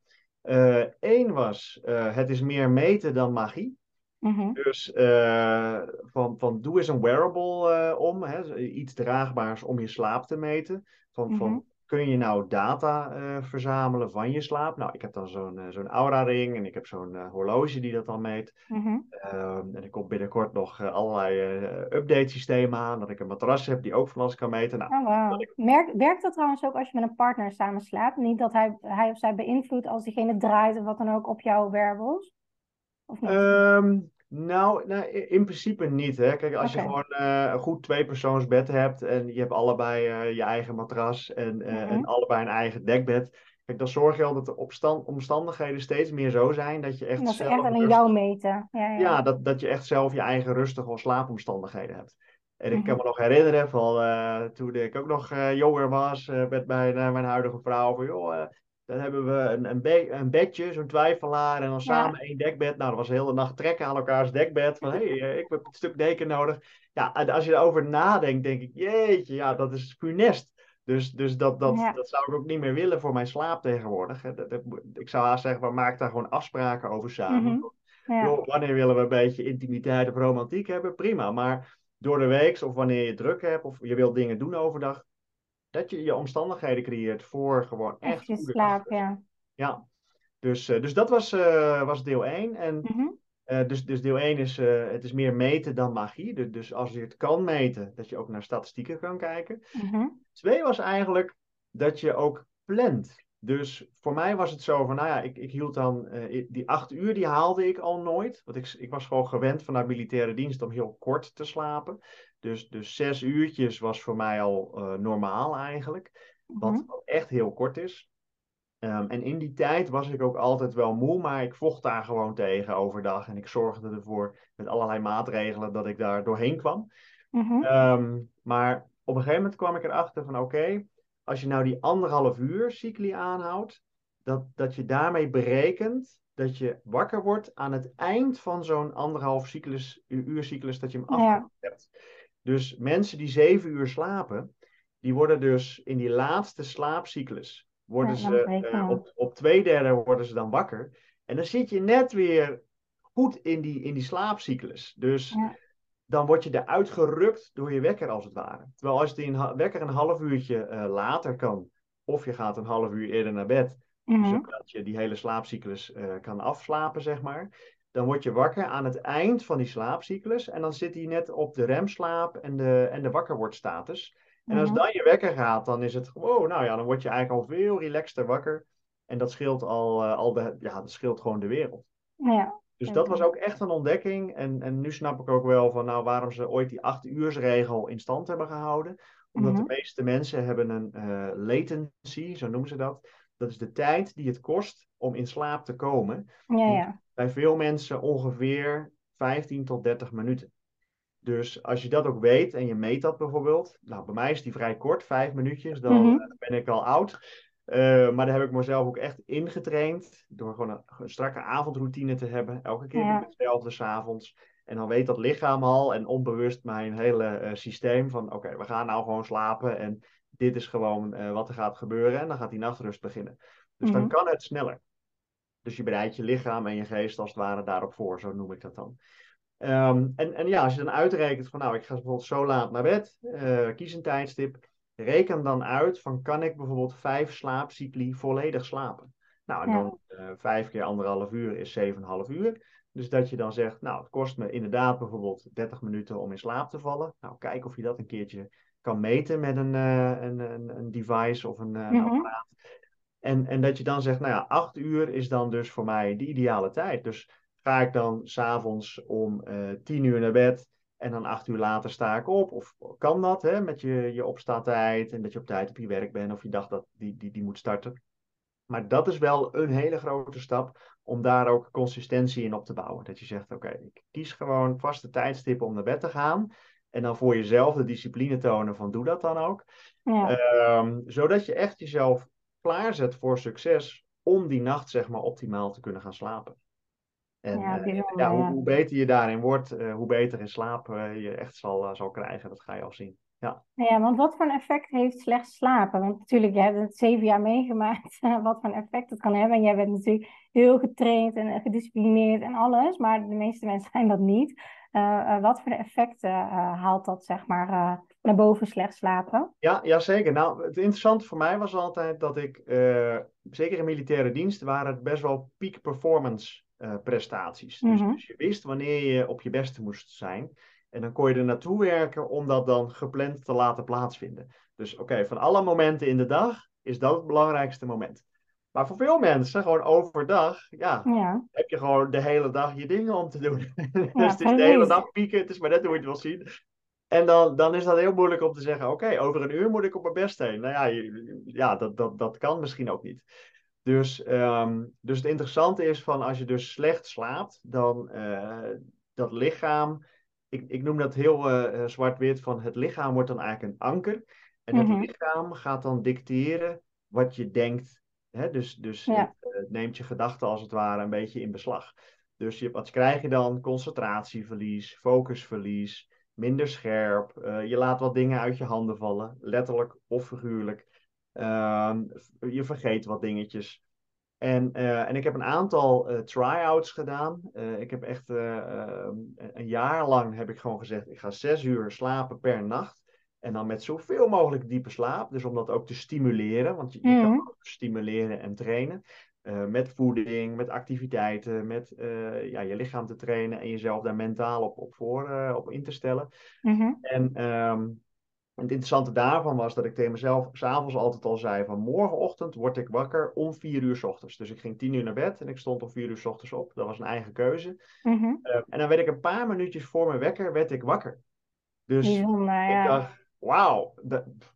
Eén was, eh, het is meer meten dan magie. Mhm. Dus van, van doe eens een wearable om, hè, iets draagbaars om je slaap te meten. Van, Mhm. van kun je nou data eh, verzamelen van je slaap? Nou, ik heb dan zo'n eh, zo'n Aura-ring en ik heb zo'n eh, horloge die dat dan meet. Mhm. Ehm, en er komt binnenkort nog allerlei update-systemen aan, dat ik een matras heb die ook van alles kan meten. Nou, Oh. Merk, werkt dat trouwens ook als je met een partner samen slaapt? Niet dat hij, hij of zij beïnvloedt als diegene draait of wat dan ook op jouw wearables? Of niet? Ehm, nou, nou, in principe niet. Hè. Kijk, als je gewoon eh, een goed tweepersoonsbed hebt en je hebt allebei eh, je eigen matras en, eh, Mhm. en allebei een eigen dekbed. Kijk, dan zorg je al dat de omstandigheden steeds meer zo zijn dat je echt dat ze zelf echt aan rustig- jou meten. Ja, ja. Ja, dat, dat je echt zelf je eigen rustige slaapomstandigheden hebt. En ik kan Mhm. me nog herinneren van toen ik ook nog jonger was met mijn, mijn huidige vrouw. Van, joh, dan hebben we een, een, be- een bedje, zo'n twijfelaar, en dan samen één dekbed. Nou, dat was de hele nacht trekken aan elkaars dekbed. Van, hé, hey, eh, ik heb een stuk deken nodig. Ja, als je erover nadenkt, denk ik, jeetje, ja, dat is funest. Dus, dus dat, dat, Ja. dat zou ik ook niet meer willen voor mijn slaap tegenwoordig. hè. Dat, dat, ik zou haast zeggen, maak daar gewoon afspraken over samen. Mhm. Ja. Wanneer willen we een beetje intimiteit of romantiek hebben? Prima. Maar door de week, of wanneer je druk hebt, of je wilt dingen doen overdag, dat je je omstandigheden creëert voor gewoon echt slaap, ja. Ja. Dus, dus dat was, was deel 1. En mhm. dus, dus deel 1 is, het is meer meten dan magie. Dus, dus als je het kan meten, dat je ook naar statistieken kan kijken. Mhm. Twee was eigenlijk dat je ook plant. Dus voor mij was het zo van, nou ja, ik, ik hield dan, uh, die acht uur die haalde ik al nooit. Want ik, ik was gewoon gewend vanuit militaire dienst om heel kort te slapen. Dus, dus zes uurtjes was voor mij al uh, normaal eigenlijk. Wat mm echt heel kort is. Um, en in die tijd was ik ook altijd wel moe, maar ik vocht daar gewoon tegen overdag. En ik zorgde ervoor met allerlei maatregelen dat ik daar doorheen kwam. Mm -hmm. maar op een gegeven moment kwam ik erachter van oké, als je nou die anderhalf uur cycli aanhoudt, dat, dat je daarmee berekent dat je wakker wordt aan het eind van zo'n anderhalf cyclus, uurcyclus dat je hem af hebt. Dus mensen die zeven uur slapen, die worden dus in die laatste slaapcyclus, worden ze, uh, op, op twee derde worden ze dan wakker. En dan zit je net weer goed in die, in die slaapcyclus. Dus ja dan word je eruit gerukt door je wekker als het ware. Terwijl als die wekker een half uurtje uh, later kan, of je gaat een half uur eerder naar bed, mm zodat je die hele slaapcyclus uh, kan afslapen, zeg maar. Dan word je wakker aan het eind van die slaapcyclus en dan zit hij net op de remslaap en de, en de wakkerwordstatus. En als mhm. dan je wekker gaat, dan is het gewoon, nou ja, dan word je eigenlijk al veel relaxter wakker. En dat scheelt al, uh, al de, ja, dat scheelt gewoon de wereld. Ja, dus dat was ook echt een ontdekking. En, en nu snap ik ook wel van nou, waarom ze ooit die acht uursregel in stand hebben gehouden. Omdat de mhm. meeste mensen hebben een uh, latency, zo noemen ze dat. Dat is de tijd die het kost om in slaap te komen. Ja, ja. Bij veel mensen ongeveer 15 tot 30 minuten. Dus als je dat ook weet en je meet dat bijvoorbeeld. Nou, bij mij is die vrij kort, vijf minuutjes, dan mhm. ben ik al oud. Uh, maar daar heb ik mezelf ook echt ingetraind. Door gewoon een, strakke avondroutine te hebben. Elke keer ja. hetzelfde s'avonds. En dan weet dat lichaam al en onbewust mijn hele uh, systeem van oké, we gaan nou gewoon slapen. En dit is gewoon uh, wat er gaat gebeuren. En dan gaat die nachtrust beginnen. Dus dan mhm. kan het sneller. Dus je bereidt je lichaam en je geest als het ware daarop voor, zo noem ik dat dan. Um, en, en ja, als je dan uitrekent van nou, ik ga bijvoorbeeld zo laat naar bed, kies een tijdstip Reken dan uit van kan ik bijvoorbeeld vijf slaapcycli volledig slapen. Nou, en dan uh, vijf keer anderhalf uur is 7,5 uur. Dus dat je dan zegt, nou, het kost me inderdaad bijvoorbeeld 30 minuten om in slaap te vallen. Nou, kijk of je dat een keertje kan meten met een, uh, een, een, een, device of een, uh, apparaat. En, en dat je dan zegt, nou ja, 8 uur is dan dus voor mij de ideale tijd. Dus ga ik dan s'avonds om 10 uur naar bed en dan acht uur later sta ik op. Of kan dat, hè, met je, je opstaantijd en dat je op tijd op je werk bent of je dacht dat die, die, die moet starten. Maar dat is wel een hele grote stap om daar ook consistentie in op te bouwen. Dat je zegt, oké, ik kies gewoon vaste tijdstippen om naar bed te gaan. En dan voor jezelf de discipline tonen van doe dat dan ook. Ja. Ehm, zodat je echt jezelf klaarzet voor succes om die nacht zeg maar optimaal te kunnen gaan slapen. En ja, uh, ja, hoe, hoe, beter je daarin wordt, uh, hoe beter in slaap uh, je echt zal, zal krijgen. Dat ga je al zien. Ja. ja, want wat voor een effect heeft slecht slapen? Want natuurlijk, jij hebt het zeven jaar meegemaakt, wat voor een effect het kan hebben. En jij bent natuurlijk heel getraind en gedisciplineerd en alles, maar de meeste mensen zijn dat niet. Wat voor effecten haalt dat, zeg maar, naar boven slecht slapen? Ja, ja, zeker. Nou, het interessante voor mij was altijd dat ik, zeker in militaire dienst, waren het best wel peak performance prestaties. dus, mhm. dus, je wist wanneer je op je beste moest zijn. En dan kon je er naartoe werken om dat dan gepland te laten plaatsvinden. Dus oké, van alle momenten in de dag is dat het belangrijkste moment. Maar voor veel mensen, gewoon overdag, ja, ja. heb je gewoon de hele dag je dingen om te doen. dus het is de hele dag pieken, het is maar net hoe je het wil zien. En dan, dan is dat heel moeilijk om te zeggen, oké, over een uur moet ik op mijn best heen. Nou ja, ja dat, dat, dat kan misschien ook niet. Dus, um, dus het interessante is van als je dus slecht slaapt, dan uh, dat lichaam, ik, ik noem dat heel uh, zwart-wit, van het lichaam wordt dan eigenlijk een anker. En het mhm. lichaam gaat dan dicteren wat je denkt. Hè? Dus, dus het, het, neemt je gedachten als het ware een beetje in beslag. Dus je, wat krijg je dan? Concentratieverlies, focusverlies, minder scherp. Uh, je laat wat dingen uit je handen vallen, letterlijk of figuurlijk. Ehm, je vergeet wat dingetjes. En, uh, en ik heb een aantal uh, try-outs gedaan. Uh, ik heb echt ehm, een jaar lang heb ik gewoon gezegd, ik ga zes uur slapen per nacht. En dan met zoveel mogelijk diepe slaap. Dus om dat ook te stimuleren, want je, je kan mhm. ook stimuleren en trainen. Uh, met voeding, met activiteiten, met uh, ja, je lichaam te trainen en jezelf daar mentaal op, op, voor, uh, op in te stellen. Mm-hmm. En um, het interessante daarvan was dat ik tegen mezelf s'avonds altijd al zei van morgenochtend word ik wakker om vier uur s ochtends. Dus ik ging tien uur naar bed en ik stond om vier uur s ochtends op. Dat was een eigen keuze. Mm-hmm. Uh, en dan werd ik een paar minuutjes voor mijn wekker werd ik wakker. Dus ja. ik dacht, wauw,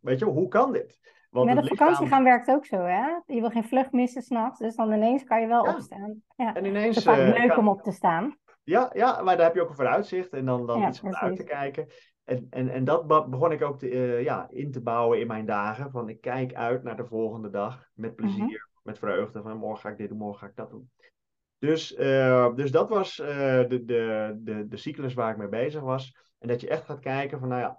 weet je, hoe kan dit? Want Met op lichaam... vakantie gaan werkt ook zo, hè? Je wil geen vlucht missen s'nachts, dus dan ineens kan je wel ja. opstaan. Ja. En ineens, het is vaak uh, leuk kan... om op te staan. Ja, ja, maar daar heb je ook een vooruitzicht en dan, dan Ja, iets om uit te kijken. En, en, en dat be- begon ik ook te, eh, ja, in te bouwen in mijn dagen. Van ik kijk uit naar de volgende dag met plezier, Mhm. met vreugde. Van morgen ga ik dit doen, morgen ga ik dat doen. Dus, eh, dus dat was eh, de, de, de, de cyclus waar ik mee bezig was. En dat je echt gaat kijken van, nou ja,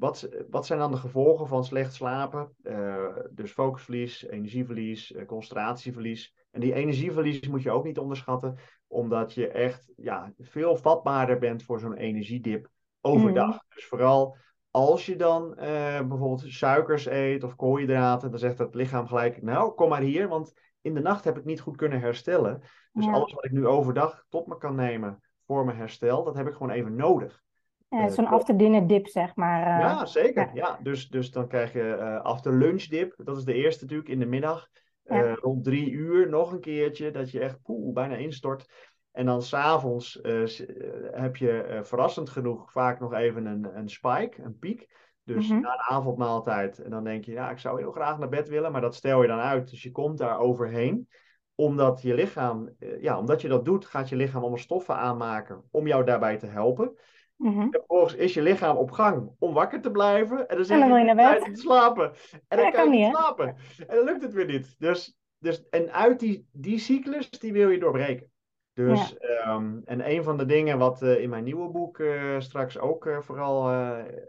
wat, wat zijn dan de gevolgen van slecht slapen? Eh, dus focusverlies, energieverlies, eh, concentratieverlies. En die energieverlies moet je ook niet onderschatten, omdat je echt ja, veel vatbaarder bent voor zo'n energiedip overdag. Dus vooral als je dan eh, bijvoorbeeld suikers eet of koolhydraten, dan zegt het lichaam gelijk, nou kom maar hier, want in de nacht heb ik niet goed kunnen herstellen. Dus Ja. alles wat ik nu overdag tot me kan nemen voor mijn herstel, dat heb ik gewoon even nodig. Eh, Zo'n klopt. after dinner dip, zeg maar. eh. Ja, zeker. ja. Ja. dus, dus dan krijg je eh after lunch dip. Dat is de eerste natuurlijk in de middag. Ja. Rond drie uur nog een keertje. Dat je echt poeh, bijna instort. En dan s'avonds s- eh, heb je verrassend genoeg vaak nog even een, een spike, een piek. Dus Mhm. na de avondmaaltijd. En dan denk je, ja, ik zou heel graag naar bed willen. Maar dat stel je dan uit. Dus je komt daar overheen. Omdat je lichaam, ja, omdat je dat doet, gaat je lichaam allemaal stoffen aanmaken om jou daarbij te helpen. Mhm. En vervolgens is je lichaam op gang om wakker te blijven. En dan wil je naar bed. tijd om te slapen. En dan Ja, kan je niet, slapen. En dan lukt het weer niet. Dus, dus, en uit die, die cyclus, die wil je doorbreken. Dus, ehm, en een van de dingen wat eh, in mijn nieuwe boek eh, straks ook eh, vooral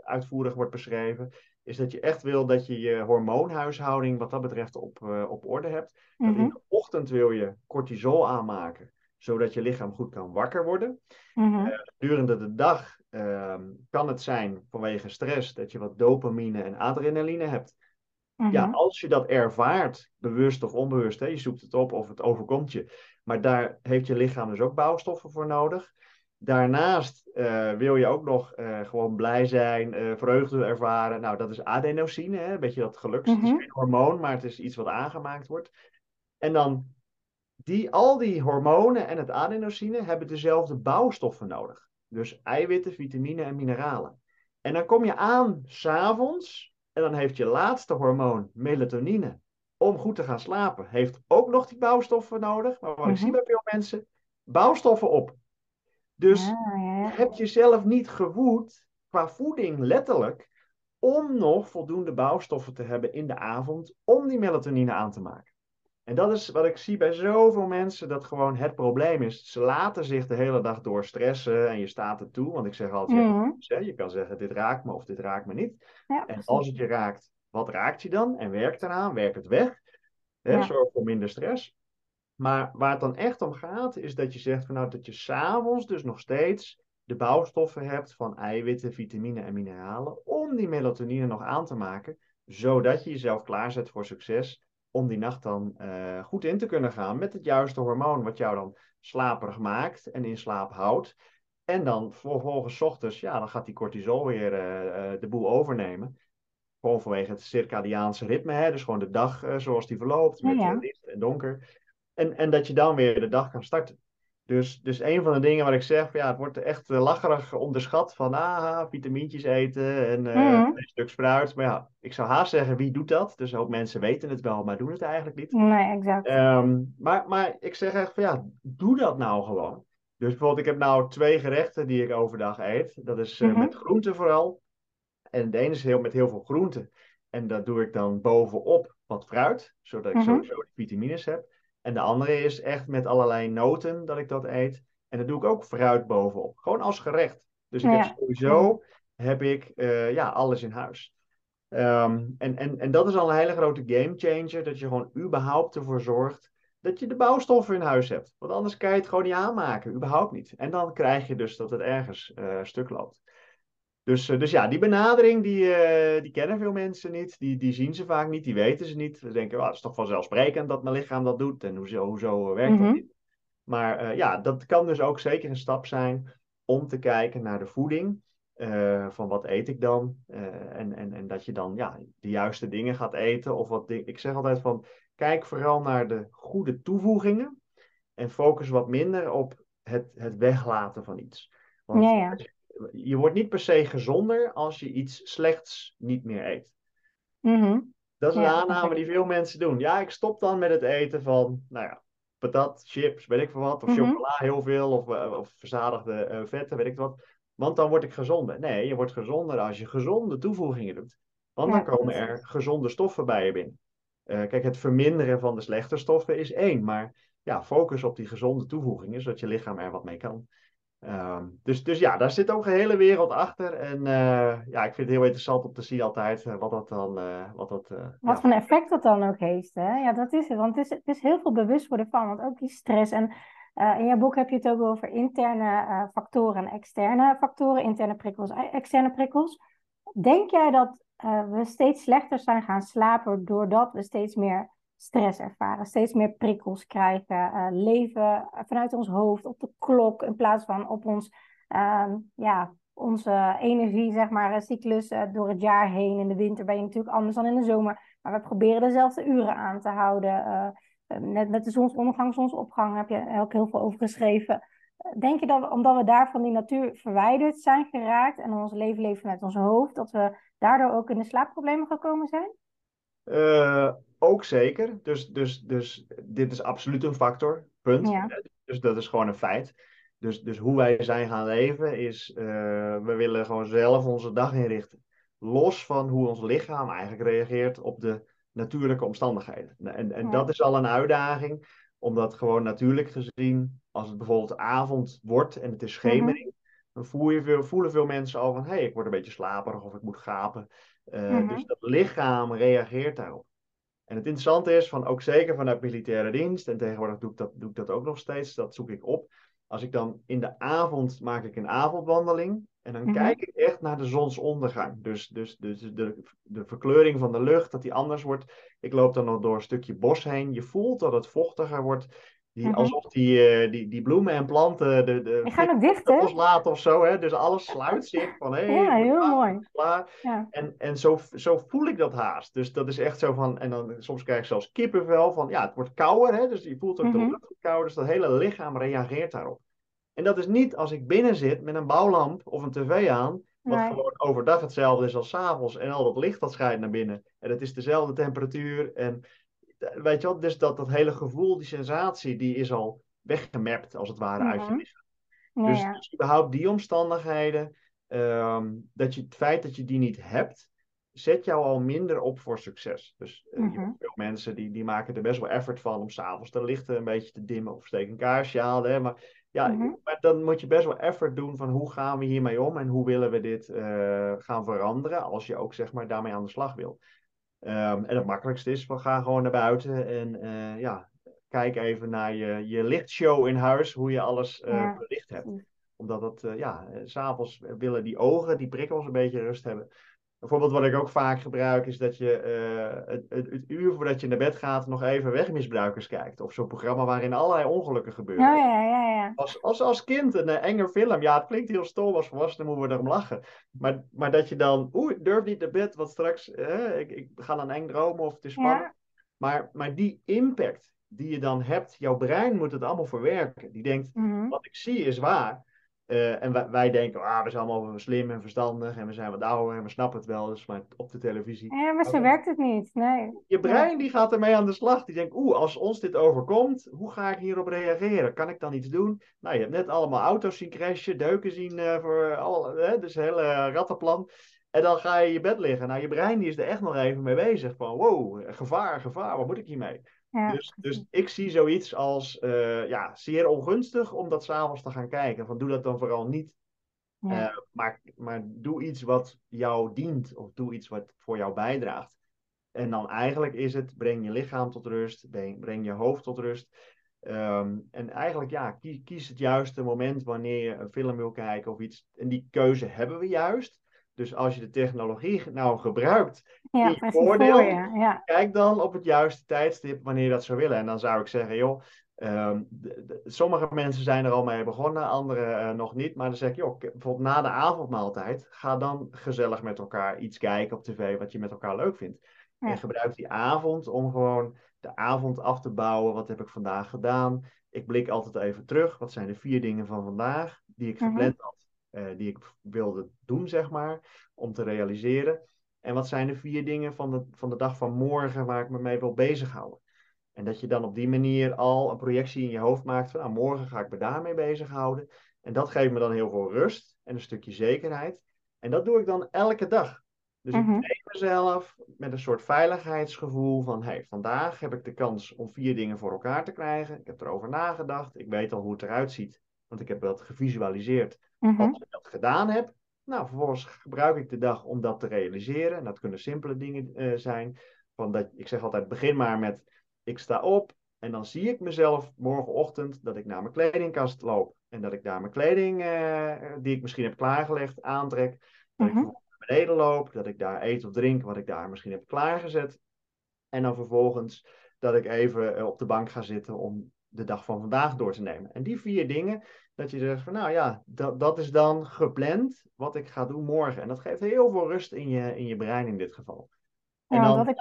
uitvoerig wordt beschreven, is dat je echt wil dat je je hormoonhuishouding wat dat betreft op, op orde hebt. Dat Mhm. in de ochtend wil je cortisol aanmaken, zodat je lichaam goed kan wakker worden. Mhm. Gedurende de dag ehm, kan het zijn vanwege stress dat je wat dopamine en adrenaline hebt. Ja, Mhm. als je dat ervaart, bewust of onbewust, hè, je zoekt het op of het overkomt je. Maar daar heeft je lichaam dus ook bouwstoffen voor nodig. Daarnaast eh, wil je ook nog eh, gewoon blij zijn, eh, vreugde ervaren. Nou, dat is adenosine, hè, een beetje dat geluks. Het is Mhm. geen hormoon, maar het is iets wat aangemaakt wordt. En dan, die, al die hormonen en het adenosine hebben dezelfde bouwstoffen nodig. Dus eiwitten, vitamine en mineralen. En dan kom je aan s'avonds en dan heeft je laatste hormoon, melatonine, om goed te gaan slapen, heeft ook nog die bouwstoffen nodig. Maar wat ik Mhm. zie bij veel mensen, bouwstoffen op. Dus Ja, ja, je jezelf niet gevoed qua voeding letterlijk om nog voldoende bouwstoffen te hebben in de avond om die melatonine aan te maken. En dat is wat ik zie bij zoveel mensen, dat gewoon het probleem is. Ze laten zich de hele dag door stressen en je staat er toe. Want ik zeg altijd, Mhm. hè. je kan zeggen dit raakt me of dit raakt me niet. Ja, En als het je raakt, wat raakt je dan? En werk eraan, werk het weg. Hè, Ja. Zorg voor minder stress. Maar waar het dan echt om gaat, is dat je zegt van nou dat je s'avonds dus nog steeds de bouwstoffen hebt van eiwitten, vitamine en mineralen om die melatonine nog aan te maken, zodat je jezelf klaarzet voor succes om die nacht dan eh, goed in te kunnen gaan met het juiste hormoon wat jou dan slaperig maakt en in slaap houdt. En dan vervolgens ochtends, ja, dan gaat die cortisol weer eh, eh, de boel overnemen. Gewoon vanwege het circadiaanse ritme, hè? dus gewoon de dag zoals die verloopt, met ja. licht en donker. En, en dat je dan weer de dag kan starten. Dus, dus een van de dingen waar ik zeg, ja, het wordt echt eh, lacherig onderschat van ah, vitamintjes eten en Mhm. een stuk spruit. Maar ja, ik zou haast zeggen, wie doet dat? Dus een hoop mensen weten het wel, maar doen het eigenlijk niet. Nee, exact. Ehm, maar, maar ik zeg echt van ja, doe dat nou gewoon. Dus bijvoorbeeld, ik heb nou twee gerechten die ik overdag eet. Dat is eh, Mhm. met groenten vooral. En de ene is heel, met heel veel groenten. En dat doe ik dan bovenop wat fruit, zodat ik Mhm. sowieso de vitamines heb. En de andere is echt met allerlei noten dat ik dat eet. En dat doe ik ook fruit bovenop. Gewoon als gerecht. Dus ik Ja. heb sowieso heb ik, eh, ja, alles in huis. Ehm, en, en, en dat is al een hele grote game changer. Dat je gewoon überhaupt ervoor zorgt dat je de bouwstoffen in huis hebt. Want anders kan je het gewoon niet aanmaken. Überhaupt niet. En dan krijg je dus dat het ergens eh, stuk loopt. Dus, eh, dus ja, die benadering die, eh, die kennen veel mensen niet. Die, die zien ze vaak niet, die weten ze niet. Ze denken, oh, het is toch vanzelfsprekend dat mijn lichaam dat doet. En hoezo, hoezo werkt dat Mhm. niet? Maar eh, ja, dat kan dus ook zeker een stap zijn om te kijken naar de voeding. Van wat eet ik dan? En, en, en dat je dan ja, de juiste dingen gaat eten. Of wat ik zeg altijd van, kijk vooral naar de goede toevoegingen. En focus wat minder op het, het weglaten van iets. Want Ja, ja. je wordt niet per se gezonder als je iets slechts niet meer eet. Mhm. Dat is een Ja, aanname die veel mensen doen. Ja, ik stop dan met het eten van, nou ja, patat, chips, weet ik veel wat. Of Mhm. chocola heel veel, of, eh, of verzadigde eh, vetten, weet ik wat. Want dan word ik gezonder. Nee, je wordt gezonder als je gezonde toevoegingen doet. Want dan komen er gezonde stoffen bij je binnen. Eh, kijk, het verminderen van de slechte stoffen is één. Maar ja, focus op die gezonde toevoegingen, zodat je lichaam er wat mee kan. Ehm, dus, dus ja, daar zit ook een hele wereld achter. En eh, ja, ik vind het heel interessant om te zien altijd eh, wat dat dan... eh, wat dat, Wat ja, voor een effect dat dan ook heeft. Hè? Ja, dat is het. Want het is, het is heel veel bewust worden van. Want ook die stress. En in jouw boek heb je het ook over interne factoren en externe factoren. Interne prikkels, externe prikkels. Denk jij dat we steeds slechter zijn gaan slapen doordat we steeds meer stress ervaren, steeds meer prikkels krijgen, eh, leven vanuit ons hoofd op de klok in plaats van op ons, ehm, ja, onze energie, zeg maar, eh, cyclus eh, door het jaar heen. In de winter ben je natuurlijk anders dan in de zomer, maar we proberen dezelfde uren aan te houden. net met de zonsondergang, zonsopgang heb je ook heel veel over geschreven. Denk je dat omdat we daar van die natuur verwijderd zijn geraakt en ons leven leven vanuit ons hoofd, dat we daardoor ook in de slaapproblemen gekomen zijn? Ook zeker. Dus, dus, dus dit is absoluut een factor. Punt. Ja. Dus dat is gewoon een feit. Dus, dus hoe wij zijn gaan leven is, eh, we willen gewoon zelf onze dag inrichten. Los van hoe ons lichaam eigenlijk reageert op de natuurlijke omstandigheden. En, en Ja. dat is al een uitdaging, omdat gewoon natuurlijk gezien, als het bijvoorbeeld avond wordt en het is schemering, dan voel je veel, voelen veel mensen al van, hé, hey, ik word een beetje slaperig of ik moet gapen. Eh, Mhm. Dus dat lichaam reageert daarop. En het interessante is, van, ook zeker vanuit militaire dienst, en tegenwoordig doe ik, dat, doe ik dat ook nog steeds, dat zoek ik op. Als ik dan in de avond maak ik een avondwandeling en dan Mhm. kijk ik echt naar de zonsondergang. Dus, dus, dus de, de verkleuring van de lucht, dat die anders wordt. Ik loop dan nog door een stukje bos heen. Je voelt dat het vochtiger wordt. Die, Mhm. Alsof die, eh, die, die bloemen en planten de, de Die gaan ook dicht, hè? loslaten of zo. Hè? Dus alles sluit zich van hé, Ja, heel mooi. klaar. Ja. En, en zo, zo voel ik dat haast. Dus dat is echt zo van. En dan soms krijg ik zelfs kippenvel van. Ja, het wordt kouder. Hè? Dus je voelt ook Mhm. de lucht kouder. Dus dat hele lichaam reageert daarop. En dat is niet als ik binnen zit met een bouwlamp of een tv aan. Wat Nee. gewoon overdag hetzelfde is als 's avonds. En al dat licht dat schijnt naar binnen. En het is dezelfde temperatuur. En weet je wel, dus dat, dat hele gevoel, die sensatie, die is al weggemapt als het ware uit je Mhm. lichaam. Ja, Dus, dus überhaupt die omstandigheden, ehm, dat je, het feit dat je die niet hebt, zet jou al minder op voor succes. Dus eh, hebt veel mensen die, die maken er best wel effort van om s'avonds de lichten een beetje te dimmen of steek een kaarsje aan. Hè? Maar, ja, Mhm. maar dan moet je best wel effort doen van hoe gaan we hiermee om en hoe willen we dit eh, gaan veranderen als je ook zeg maar daarmee aan de slag wil. Ehm, en het makkelijkste is van ga gewoon naar buiten en eh, ja, kijk even naar je, je lichtshow in huis, hoe je alles Ja, verlicht hebt. Omdat het, eh, ja, s'avonds willen die ogen, die prikkels een beetje rust hebben. Een voorbeeld wat ik ook vaak gebruik is dat je eh, het, het, het uur voordat je naar bed gaat nog even wegmisbruikers kijkt. Of zo'n programma waarin allerlei ongelukken gebeuren. Ja, ja, ja, ja. Als, als, als kind een eh, enge film, ja, het klinkt heel stom, als volwassene moeten we erom lachen. Maar, maar dat je dan, oeh, durf niet naar bed, want straks, eh, ik, ik ga dan eng dromen of het is spannend. Maar, maar die impact die je dan hebt, jouw brein moet het allemaal verwerken. Die denkt, Mhm. wat ik zie is waar. Eh, en wij, wij denken, ah, we zijn allemaal slim en verstandig en we zijn wat ouder en we snappen het wel, dus maar op de televisie. Ja, maar zo werkt het niet. Nee. Je brein die gaat ermee aan de slag. Die denkt, oeh, als ons dit overkomt, hoe ga ik hierop reageren? Kan ik dan iets doen? Nou, je hebt net allemaal auto's zien crashen, deuken zien eh, voor al, hè, dus een hele rattenplan. En dan ga je in je bed liggen. Nou, je brein die is er echt nog even mee bezig. Van, wow, gevaar, gevaar, wat moet ik hiermee? Ja, Dus, dus ik zie zoiets als eh, ja, zeer ongunstig om dat s'avonds te gaan kijken. Van doe dat dan vooral niet. Ja. Eh, maar, maar doe iets wat jou dient. Of doe iets wat voor jou bijdraagt. En dan eigenlijk is het, breng je lichaam tot rust. Breng, breng je hoofd tot rust. Ehm, en eigenlijk, ja, kies, kies het juiste moment wanneer je een film wil kijken of iets. En die keuze hebben we juist. Dus als je de technologie nou gebruikt Ja, in je voordeel, voor je. Ja. kijk dan op het juiste tijdstip wanneer je dat zou willen. En dan zou ik zeggen, joh, ehm, sommige mensen zijn er al mee begonnen, anderen eh, nog niet. Maar dan zeg ik, joh, bijvoorbeeld na de avondmaaltijd, ga dan gezellig met elkaar iets kijken op tv wat je met elkaar leuk vindt. Ja. En gebruik die avond om gewoon de avond af te bouwen. Wat heb ik vandaag gedaan? Ik blik altijd even terug. Wat zijn de vier dingen van vandaag die ik Mhm. gepland had, eh, die ik wilde doen, zeg maar, om te realiseren? En wat zijn de vier dingen van de, van de dag van morgen waar ik me mee wil bezighouden? En dat je dan op die manier al een projectie in je hoofd maakt van, nou, morgen ga ik me daarmee bezighouden. En dat geeft me dan heel veel rust en een stukje zekerheid. En dat doe ik dan elke dag. Dus ik Mhm. train mezelf met een soort veiligheidsgevoel van, hey, vandaag heb ik de kans om vier dingen voor elkaar te krijgen. Ik heb erover nagedacht. Ik weet al hoe het eruit ziet, want ik heb dat gevisualiseerd. Mhm. Als ik dat gedaan heb, nou, vervolgens gebruik ik de dag om dat te realiseren. En dat kunnen simpele dingen eh, zijn. Van dat, ik zeg altijd, begin maar met, ik sta op en dan zie ik mezelf morgenochtend dat ik naar mijn kledingkast loop. En dat ik daar mijn kleding, eh, die ik misschien heb klaargelegd, aantrek. Dat ik Mhm. naar beneden loop, dat ik daar eet of drink wat ik daar misschien heb klaargezet. En dan vervolgens dat ik even eh, op de bank ga zitten om de dag van vandaag door te nemen. En die vier dingen, dat je zegt van nou ja, dat, dat is dan gepland wat ik ga doen morgen. En dat geeft heel veel rust in je, in je brein in dit geval. En, Ja, dan, ik,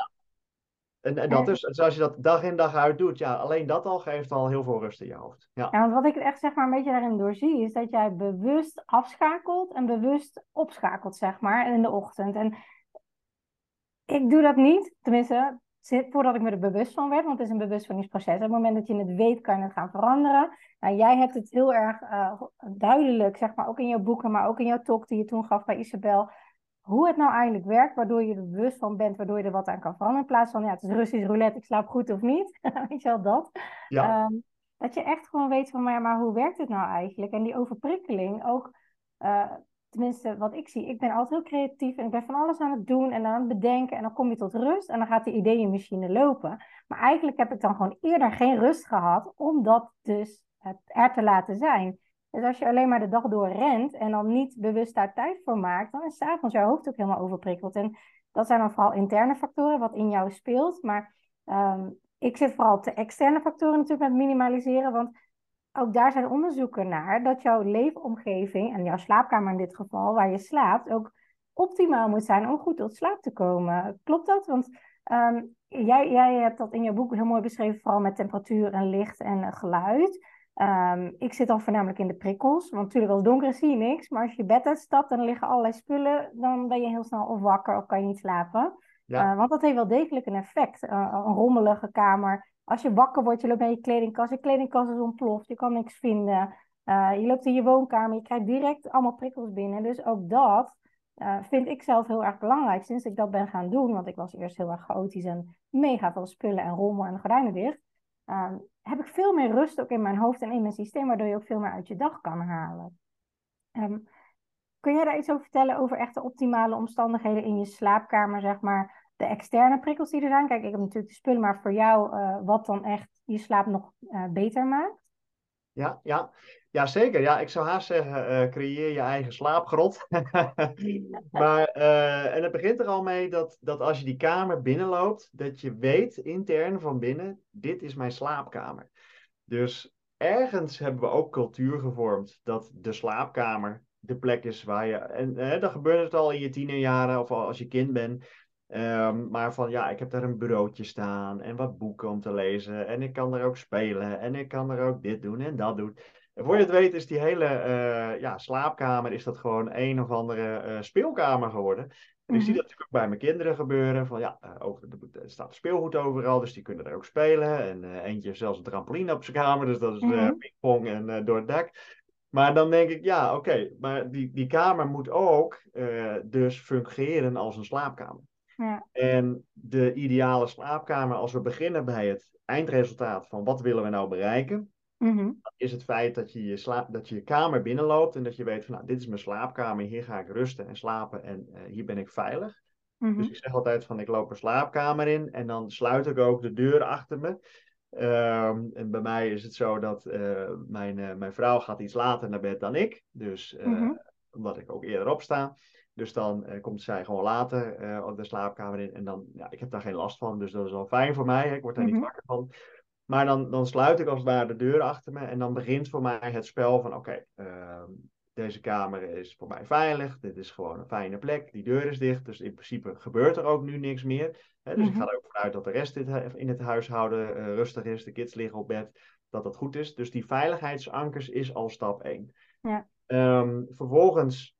en, en dat is, dus als je dat dag in dag uit doet, ja, alleen dat al geeft al heel veel rust in je hoofd. Ja, ja, want wat ik echt zeg maar een beetje daarin doorzie, is dat jij bewust afschakelt en bewust opschakelt, zeg maar, in de ochtend. En ik doe dat niet, tenminste, voordat ik me er bewust van werd, want het is een bewustwordingsproces. Op het moment dat je het weet, kan je het gaan veranderen. Nou, jij hebt het heel erg eh, duidelijk, zeg maar, ook in jouw boeken, maar ook in jouw talk die je toen gaf bij Isabel, hoe het nou eigenlijk werkt, waardoor je er bewust van bent, waardoor je er wat aan kan veranderen. In plaats van, ja, het is Russisch roulette, ik slaap goed of niet. weet je wel, dat. ja, Ehm, dat je echt gewoon weet van, maar, maar hoe werkt het nou eigenlijk? En die overprikkeling ook, eh, tenminste wat ik zie, ik ben altijd heel creatief en ik ben van alles aan het doen en aan het bedenken en dan kom je tot rust en dan gaat die ideeënmachine lopen. Maar eigenlijk heb ik dan gewoon eerder geen rust gehad om dat dus er te laten zijn. Dus als je alleen maar de dag door rent en dan niet bewust daar tijd voor maakt, dan is s'avonds jouw hoofd ook helemaal overprikkeld. En dat zijn dan vooral interne factoren wat in jou speelt. Maar ehm, ik zit vooral op de externe factoren natuurlijk met minimaliseren, want ook daar zijn onderzoeken naar dat jouw leefomgeving en jouw slaapkamer in dit geval, waar je slaapt, ook optimaal moet zijn om goed tot slaap te komen. Klopt dat? Want ehm, jij, jij hebt dat in je boek heel mooi beschreven, vooral met temperatuur en licht en eh, geluid. Ehm, ik zit dan voornamelijk in de prikkels, want natuurlijk als het donker is zie je niks, maar als je je bed uitstapt en er liggen allerlei spullen, dan ben je heel snel of wakker of kan je niet slapen. ja, Uh, want dat heeft wel degelijk een effect. Uh, een rommelige kamer. Als je wakker wordt, je loopt naar je kledingkast. Je kledingkast is ontploft. Je kan niks vinden. Uh, je loopt in je woonkamer. Je krijgt direct allemaal prikkels binnen. Dus ook dat uh, vind ik zelf heel erg belangrijk. Sinds ik dat ben gaan doen. Want ik was eerst heel erg chaotisch en mega veel spullen en rommel en gordijnen dicht. Um, heb ik veel meer rust ook in mijn hoofd en in mijn systeem. Waardoor je ook veel meer uit je dag kan halen. Um, kun jij daar iets over vertellen over echt de optimale omstandigheden in je slaapkamer, zeg maar? De externe prikkels die er zijn. Kijk, ik heb natuurlijk de spullen, maar voor jou, uh, wat dan echt je slaap nog uh, beter maakt? Ja, ja. ja, zeker. Ja, ik zou haast zeggen, uh, creëer je eigen slaapgrot. maar, en het begint er al mee dat, dat als je die kamer binnenloopt, dat je weet intern van binnen, dit is mijn slaapkamer. Dus ergens hebben we ook cultuur gevormd dat de slaapkamer de plek is waar je, en eh, dat gebeurt het al in je tienerjaren of al als je kind bent, Um, maar van ja, ik heb daar een bureautje staan en wat boeken om te lezen. En ik kan er ook spelen en ik kan er ook dit doen en dat doen. En voor je het weet is die hele uh, ja, slaapkamer is dat gewoon een of andere uh, speelkamer geworden. En mm-hmm. ik zie dat natuurlijk ook bij mijn kinderen gebeuren. Van ja, uh, over, er staat speelgoed overal, dus die kunnen er ook spelen. En eentje heeft zelfs een trampoline op zijn kamer, dus dat is mm-hmm. pingpong en door het dak. Maar dan denk ik, ja, oké, okay, maar die, die kamer moet ook dus fungeren als een slaapkamer. Ja. En de ideale slaapkamer, als we beginnen bij het eindresultaat van wat willen we nou bereiken, mm-hmm. is het feit dat je je, slaap, dat je je kamer binnenloopt en dat je weet van nou, dit is mijn slaapkamer, hier ga ik rusten en slapen en uh, hier ben ik veilig. Mm-hmm. Dus ik zeg altijd van ik loop mijn slaapkamer in en dan sluit ik ook de deur achter me. Um, en bij mij is het zo dat uh, mijn, uh, mijn vrouw gaat iets later naar bed dan ik. Dus mm-hmm. omdat ik ook eerder opsta. Dus dan komt zij gewoon later op de slaapkamer in. En dan, ja, ik heb daar geen last van. Dus dat is wel fijn voor mij. Ik word daar niet Mhm. wakker van. Maar dan, dan sluit ik als het ware de deur achter me. En dan begint voor mij het spel van: oké, ehm, deze kamer is voor mij veilig. Dit is gewoon een fijne plek. Die deur is dicht. Dus in principe gebeurt er ook nu niks meer. Hè, dus ik Mhm. ga er ook vanuit dat de rest in het- in het huishouden eh, rustig is. De kids liggen op bed. Dat dat goed is. Dus die veiligheidsankers is al stap 1. Ja. Ehm, vervolgens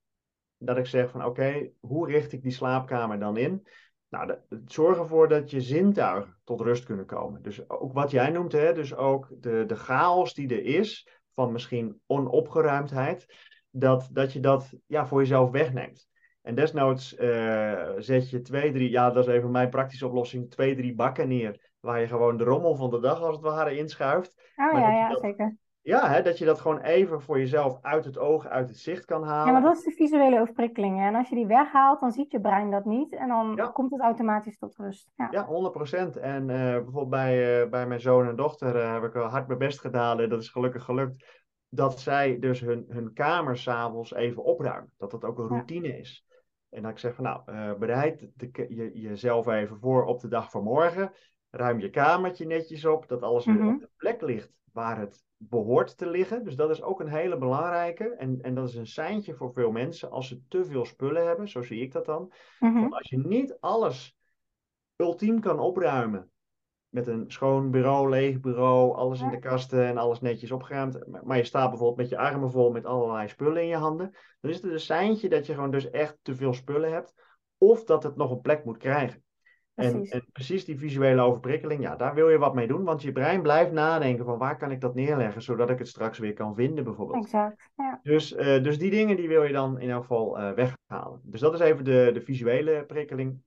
dat ik zeg van oké, hoe richt ik die slaapkamer dan in? Nou, zorg ervoor dat je zintuigen tot rust kunnen komen. Dus ook wat jij noemt, hè, dus ook de, de chaos die er is, van misschien onopgeruimdheid, dat, dat je dat ja, voor jezelf wegneemt. En desnoods eh, zet je twee, drie, ja, dat is even mijn praktische oplossing, twee, drie bakken neer, waar je gewoon de rommel van de dag als het ware inschuift. Oh Maar ja, ja, dat- zeker. Ja, hè, dat je dat gewoon even voor jezelf uit het oog, uit het zicht kan halen. Ja, maar dat is de visuele overprikkeling. hè. En als je die weghaalt, dan ziet je brein dat niet. En dan Ja. komt het automatisch tot rust. Ja. Ja, 100%. En eh, bijvoorbeeld bij, eh, bij mijn zoon en dochter eh, heb ik wel hard mijn best gedaan. En dat is gelukkig gelukt. Dat zij dus hun, hun kamer s'avonds even opruimen. Dat dat ook een Ja. routine is. En dat ik zeg van nou, bereid de, je, jezelf even voor op de dag van morgen. Ruim je kamertje netjes op. Dat alles weer Mhm. op de plek ligt waar het behoort te liggen. Dus dat is ook een hele belangrijke. En, en dat is een seintje voor veel mensen als ze te veel spullen hebben. Zo zie ik dat dan. Mhm. Want als je niet alles ultiem kan opruimen. Met een schoon bureau, leeg bureau, alles in de kasten en alles netjes opgeruimd. Maar- Maar je staat bijvoorbeeld met je armen vol met allerlei spullen in je handen. Dan is het een seintje dat je gewoon dus echt te veel spullen hebt. Of dat het nog een plek moet krijgen. En, Precies. en precies die visuele overprikkeling, ja, daar wil je wat mee doen. Want je brein blijft nadenken van waar kan ik dat neerleggen, zodat ik het straks weer kan vinden bijvoorbeeld. Exact. Ja. Dus, eh, dus die dingen die wil je dan in elk geval eh, weghalen. Dus dat is even de, de visuele prikkeling.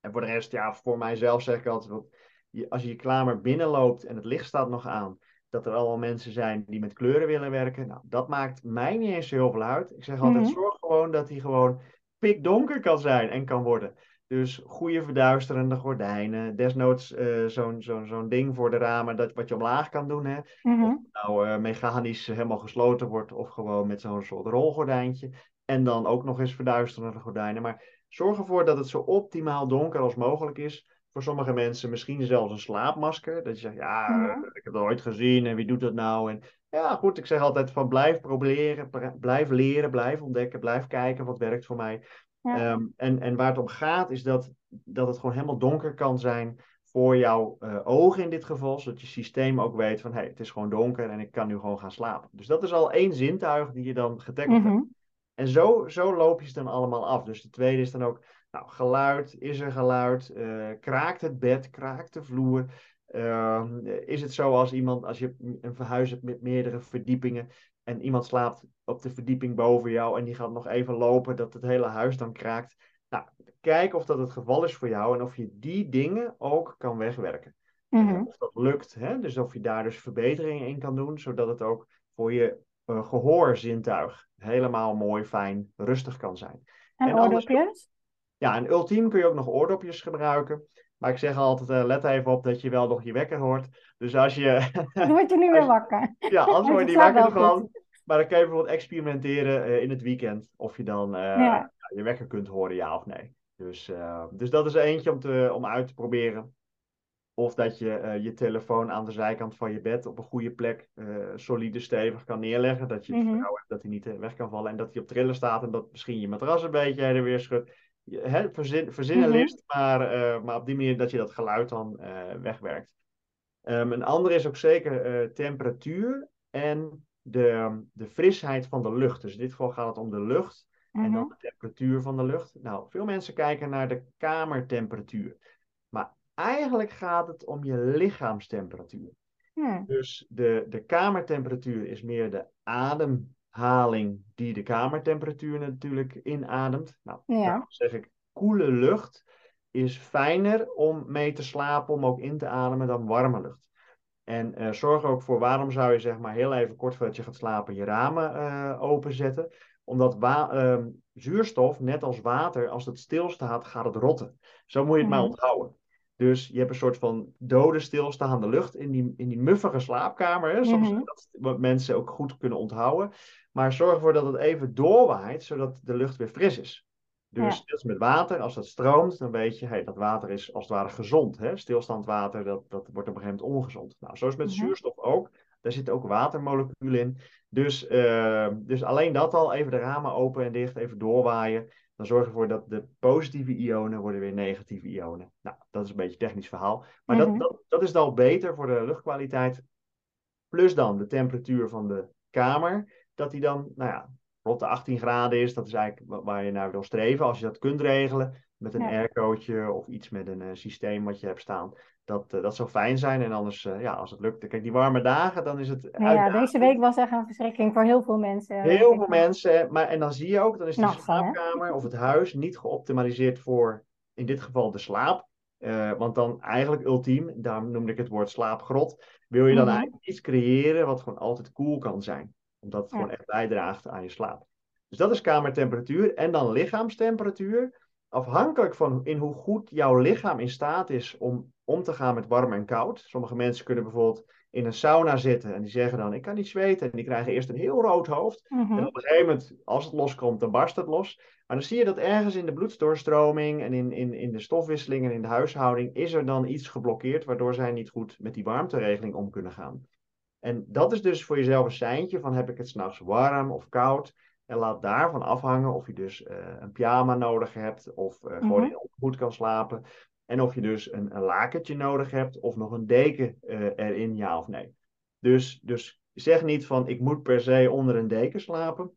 En voor de rest, ja, voor mijzelf zeg ik altijd, wat, je, als je je kamer binnenloopt en het licht staat nog aan, dat er allemaal mensen zijn die met kleuren willen werken. Nou, dat maakt mij niet eens heel veel uit. Ik zeg altijd, Mhm. zorg gewoon dat hij gewoon pikdonker kan zijn en kan worden. Dus goede verduisterende gordijnen. Desnoods eh, zo'n zo'n zo'n ding voor de ramen dat, wat je omlaag kan doen. Hè? Mhm. Of het nou eh, mechanisch helemaal gesloten wordt of gewoon met zo'n soort rolgordijntje. En dan ook nog eens verduisterende gordijnen. Maar zorg ervoor dat het zo optimaal donker als mogelijk is. Voor sommige mensen misschien zelfs een slaapmasker. Dat je zegt, ja, Mhm. eh, ik heb het ooit gezien en wie doet dat nou? En ja, goed, ik zeg altijd van blijf proberen, pr- blijf leren, blijf ontdekken, blijf kijken wat werkt voor mij. Ja. Ehm, en, en waar het om gaat is dat, dat het gewoon helemaal donker kan zijn voor jouw eh, ogen in dit geval. Zodat je systeem ook weet van hé, hey, het is gewoon donker en ik kan nu gewoon gaan slapen. Dus dat is al één zintuig die je dan getackled hebt. Mhm. En zo, zo loop je ze dan allemaal af. Dus de tweede is dan ook, nou, geluid, is er geluid? Eh, kraakt het bed, kraakt de vloer? Ehm, is het zo als iemand, als je een verhuis hebt met meerdere verdiepingen en iemand slaapt op de verdieping boven jou en die gaat nog even lopen, dat het hele huis dan kraakt? Nou, kijk of dat het geval is voor jou en of je die dingen ook kan wegwerken. Eh, of dat lukt, hè? dus of je daar dus verbeteringen in kan doen, zodat het ook voor je eh, gehoorzintuig helemaal mooi, fijn, rustig kan zijn. En En anders- oordopjes? Ja, en ultiem kun je ook nog oordopjes gebruiken. Maar ik zeg altijd, eh, let even op dat je wel nog je wekker hoort. Dus als je, Dan word je nu weer wakker. ja, anders word je niet wakker goed. Maar dan kun je bijvoorbeeld experimenteren eh, in het weekend. Of je dan eh, Ja. je wekker kunt horen, ja of nee. Dus, dus dat is eentje om, te, om uit te proberen. Of dat je je telefoon aan de zijkant van je bed op een goede plek solide stevig kan neerleggen. Dat je het vertrouwen hebt dat hij niet weg kan vallen. En dat hij op trillen staat en dat misschien je matras een beetje heen en weer schudt. Je, hè, verzin, verzin een Mhm. list, maar, eh, maar op die manier dat je dat geluid dan eh, wegwerkt. Ehm, een andere is ook zeker eh, temperatuur en de, de frisheid van de lucht. Dus in dit geval gaat het om de lucht en Mhm. dan de temperatuur van de lucht. Nou, veel mensen kijken naar de kamertemperatuur. Maar eigenlijk gaat het om je lichaamstemperatuur. Dus de, de kamertemperatuur is meer de ademhaling die de kamertemperatuur natuurlijk inademt. Nou, Ja. zeg ik, koele lucht is fijner om mee te slapen, om ook in te ademen dan warme lucht. En eh, zorg er ook voor, waarom zou je zeg maar heel even kort voordat je gaat slapen je ramen eh, openzetten? Omdat ehm, zuurstof, net als water, als het stilstaat, gaat het rotten. Zo moet je het maar Mhm. onthouden. Dus je hebt een soort van dode stilstaande lucht in die, in die muffige slaapkamer. Hè? Soms Mhm. dat wat mensen ook goed kunnen onthouden. Maar zorg ervoor dat het even doorwaait, zodat de lucht weer fris is. Dus Ja. is met water, als dat stroomt, dan weet je, hey, dat water is als het ware gezond. Hè? Stilstand water, dat, dat wordt op een gegeven moment ongezond. Nou, zo is het met Mhm. zuurstof ook. Daar zitten ook watermoleculen in. Dus, eh, dus alleen dat al, even de ramen open en dicht, even doorwaaien. Dan zorg je ervoor dat de positieve ionen worden weer negatieve ionen. Nou, dat is een beetje een technisch verhaal. Maar Mhm. dat, dat, dat is dan beter voor de luchtkwaliteit. Plus dan de temperatuur van de kamer. Dat die dan, nou ja, rond de 18 graden is. Dat is eigenlijk wa- waar je naar wil streven. Als je dat kunt regelen met een Ja. aircootje of iets met een eh, systeem wat je hebt staan. Dat, eh, dat zou fijn zijn. En anders, eh, ja, als het lukt. Kijk, die warme dagen, dan is het Nou ja, deze week was echt een verschrikking voor heel veel mensen. Heel veel mensen, maar en dan zie je ook, dan is hè? slaapkamer of het huis niet geoptimaliseerd voor, in dit geval, de slaap. Eh, want dan eigenlijk ultiem, daarom noemde ik het woord slaapgrot, wil je dan Mhm. eigenlijk iets creëren wat gewoon altijd koel kan zijn. Omdat het Ja. gewoon echt bijdraagt aan je slaap. Dus dat is kamertemperatuur. En dan lichaamstemperatuur. Afhankelijk van in hoe goed jouw lichaam in staat is om om te gaan met warm en koud. Sommige mensen kunnen bijvoorbeeld in een sauna zitten en die zeggen dan: Ik kan niet zweten. En die krijgen eerst een heel rood hoofd. Mhm. En op een gegeven moment, als het loskomt, dan barst het los. Maar dan zie je dat ergens in de bloeddoorstroming en in, in, in de stofwisseling en in de huishouding is er dan iets geblokkeerd, waardoor zij niet goed met die warmteregeling om kunnen gaan. En dat is dus voor jezelf een seintje van heb ik het s'nachts warm of koud. En laat daarvan afhangen of je dus eh, een pyjama nodig hebt of eh, gewoon Mhm. heel goed kan slapen. En of je dus een, een lakentje nodig hebt of nog een deken eh, erin, ja of nee. Dus, dus zeg niet van ik moet per se onder een deken slapen.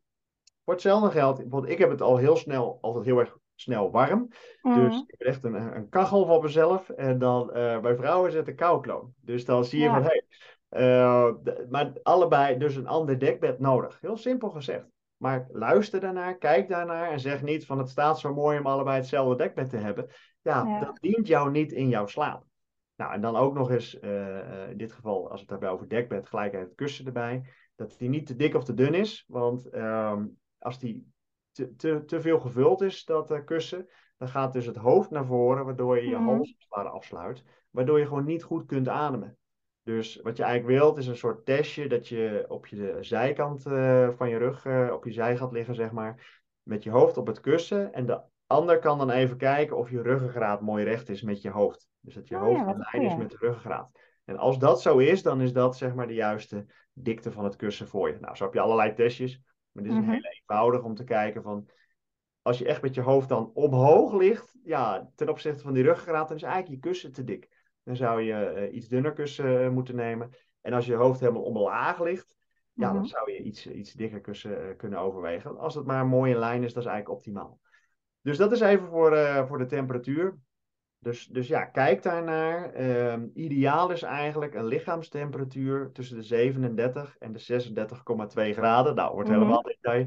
Voor hetzelfde geld, bijvoorbeeld ik heb het al heel snel, altijd heel erg snel warm. Dus Mhm. ik heb echt een, een kachel voor mezelf. En dan bij vrouwen is het een koukloon. Dus dan zie je Ja. van, hé, hey, maar allebei dus een ander dekbed nodig. Heel simpel gezegd. Maar luister daarnaar, kijk daarnaar en zeg niet van het staat zo mooi om allebei hetzelfde dekbed te hebben. Ja, Ja. dat dient jou niet in jouw slaap. Nou, en dan ook nog eens, eh, eh, in dit geval, als we het daarbij over dekbed, gelijk het kussen erbij. Dat die niet te dik of te dun is. Want ehm, als die te, te, te veel gevuld is, dat eh, kussen, dan gaat dus het hoofd naar voren, waardoor je je Mhm. hals afsluit. Waardoor je gewoon niet goed kunt ademen. Dus wat je eigenlijk wilt, is een soort testje dat je op je zijkant eh, van je rug, eh, op je zij gaat liggen, zeg maar. Met je hoofd op het kussen. En de ander kan dan even kijken of je ruggengraat mooi recht is met je hoofd. Dus dat je Oh hoofd een lijn is met de ruggengraat. En als dat zo is, dan is dat zeg maar de juiste dikte van het kussen voor je. Nou, zo heb je allerlei testjes. Maar dit is Mhm. een hele eenvoudig om te kijken van... Als je echt met je hoofd dan omhoog ligt, ja, ten opzichte van die ruggengraat, dan is eigenlijk je kussen te dik. Dan zou je eh, iets dunner kussen eh, moeten nemen. En als je hoofd helemaal omlaag ligt, ja, dan Mhm. zou je iets, iets dikker kussen eh, kunnen overwegen. Als het maar mooi in lijn is, dat is eigenlijk optimaal. Dus dat is even voor, eh, voor de temperatuur. Dus, dus ja, kijk daarnaar. Ehm, ideaal is eigenlijk een lichaamstemperatuur tussen de 37 en de 36,2 graden. Nou, wordt Mhm. helemaal detail.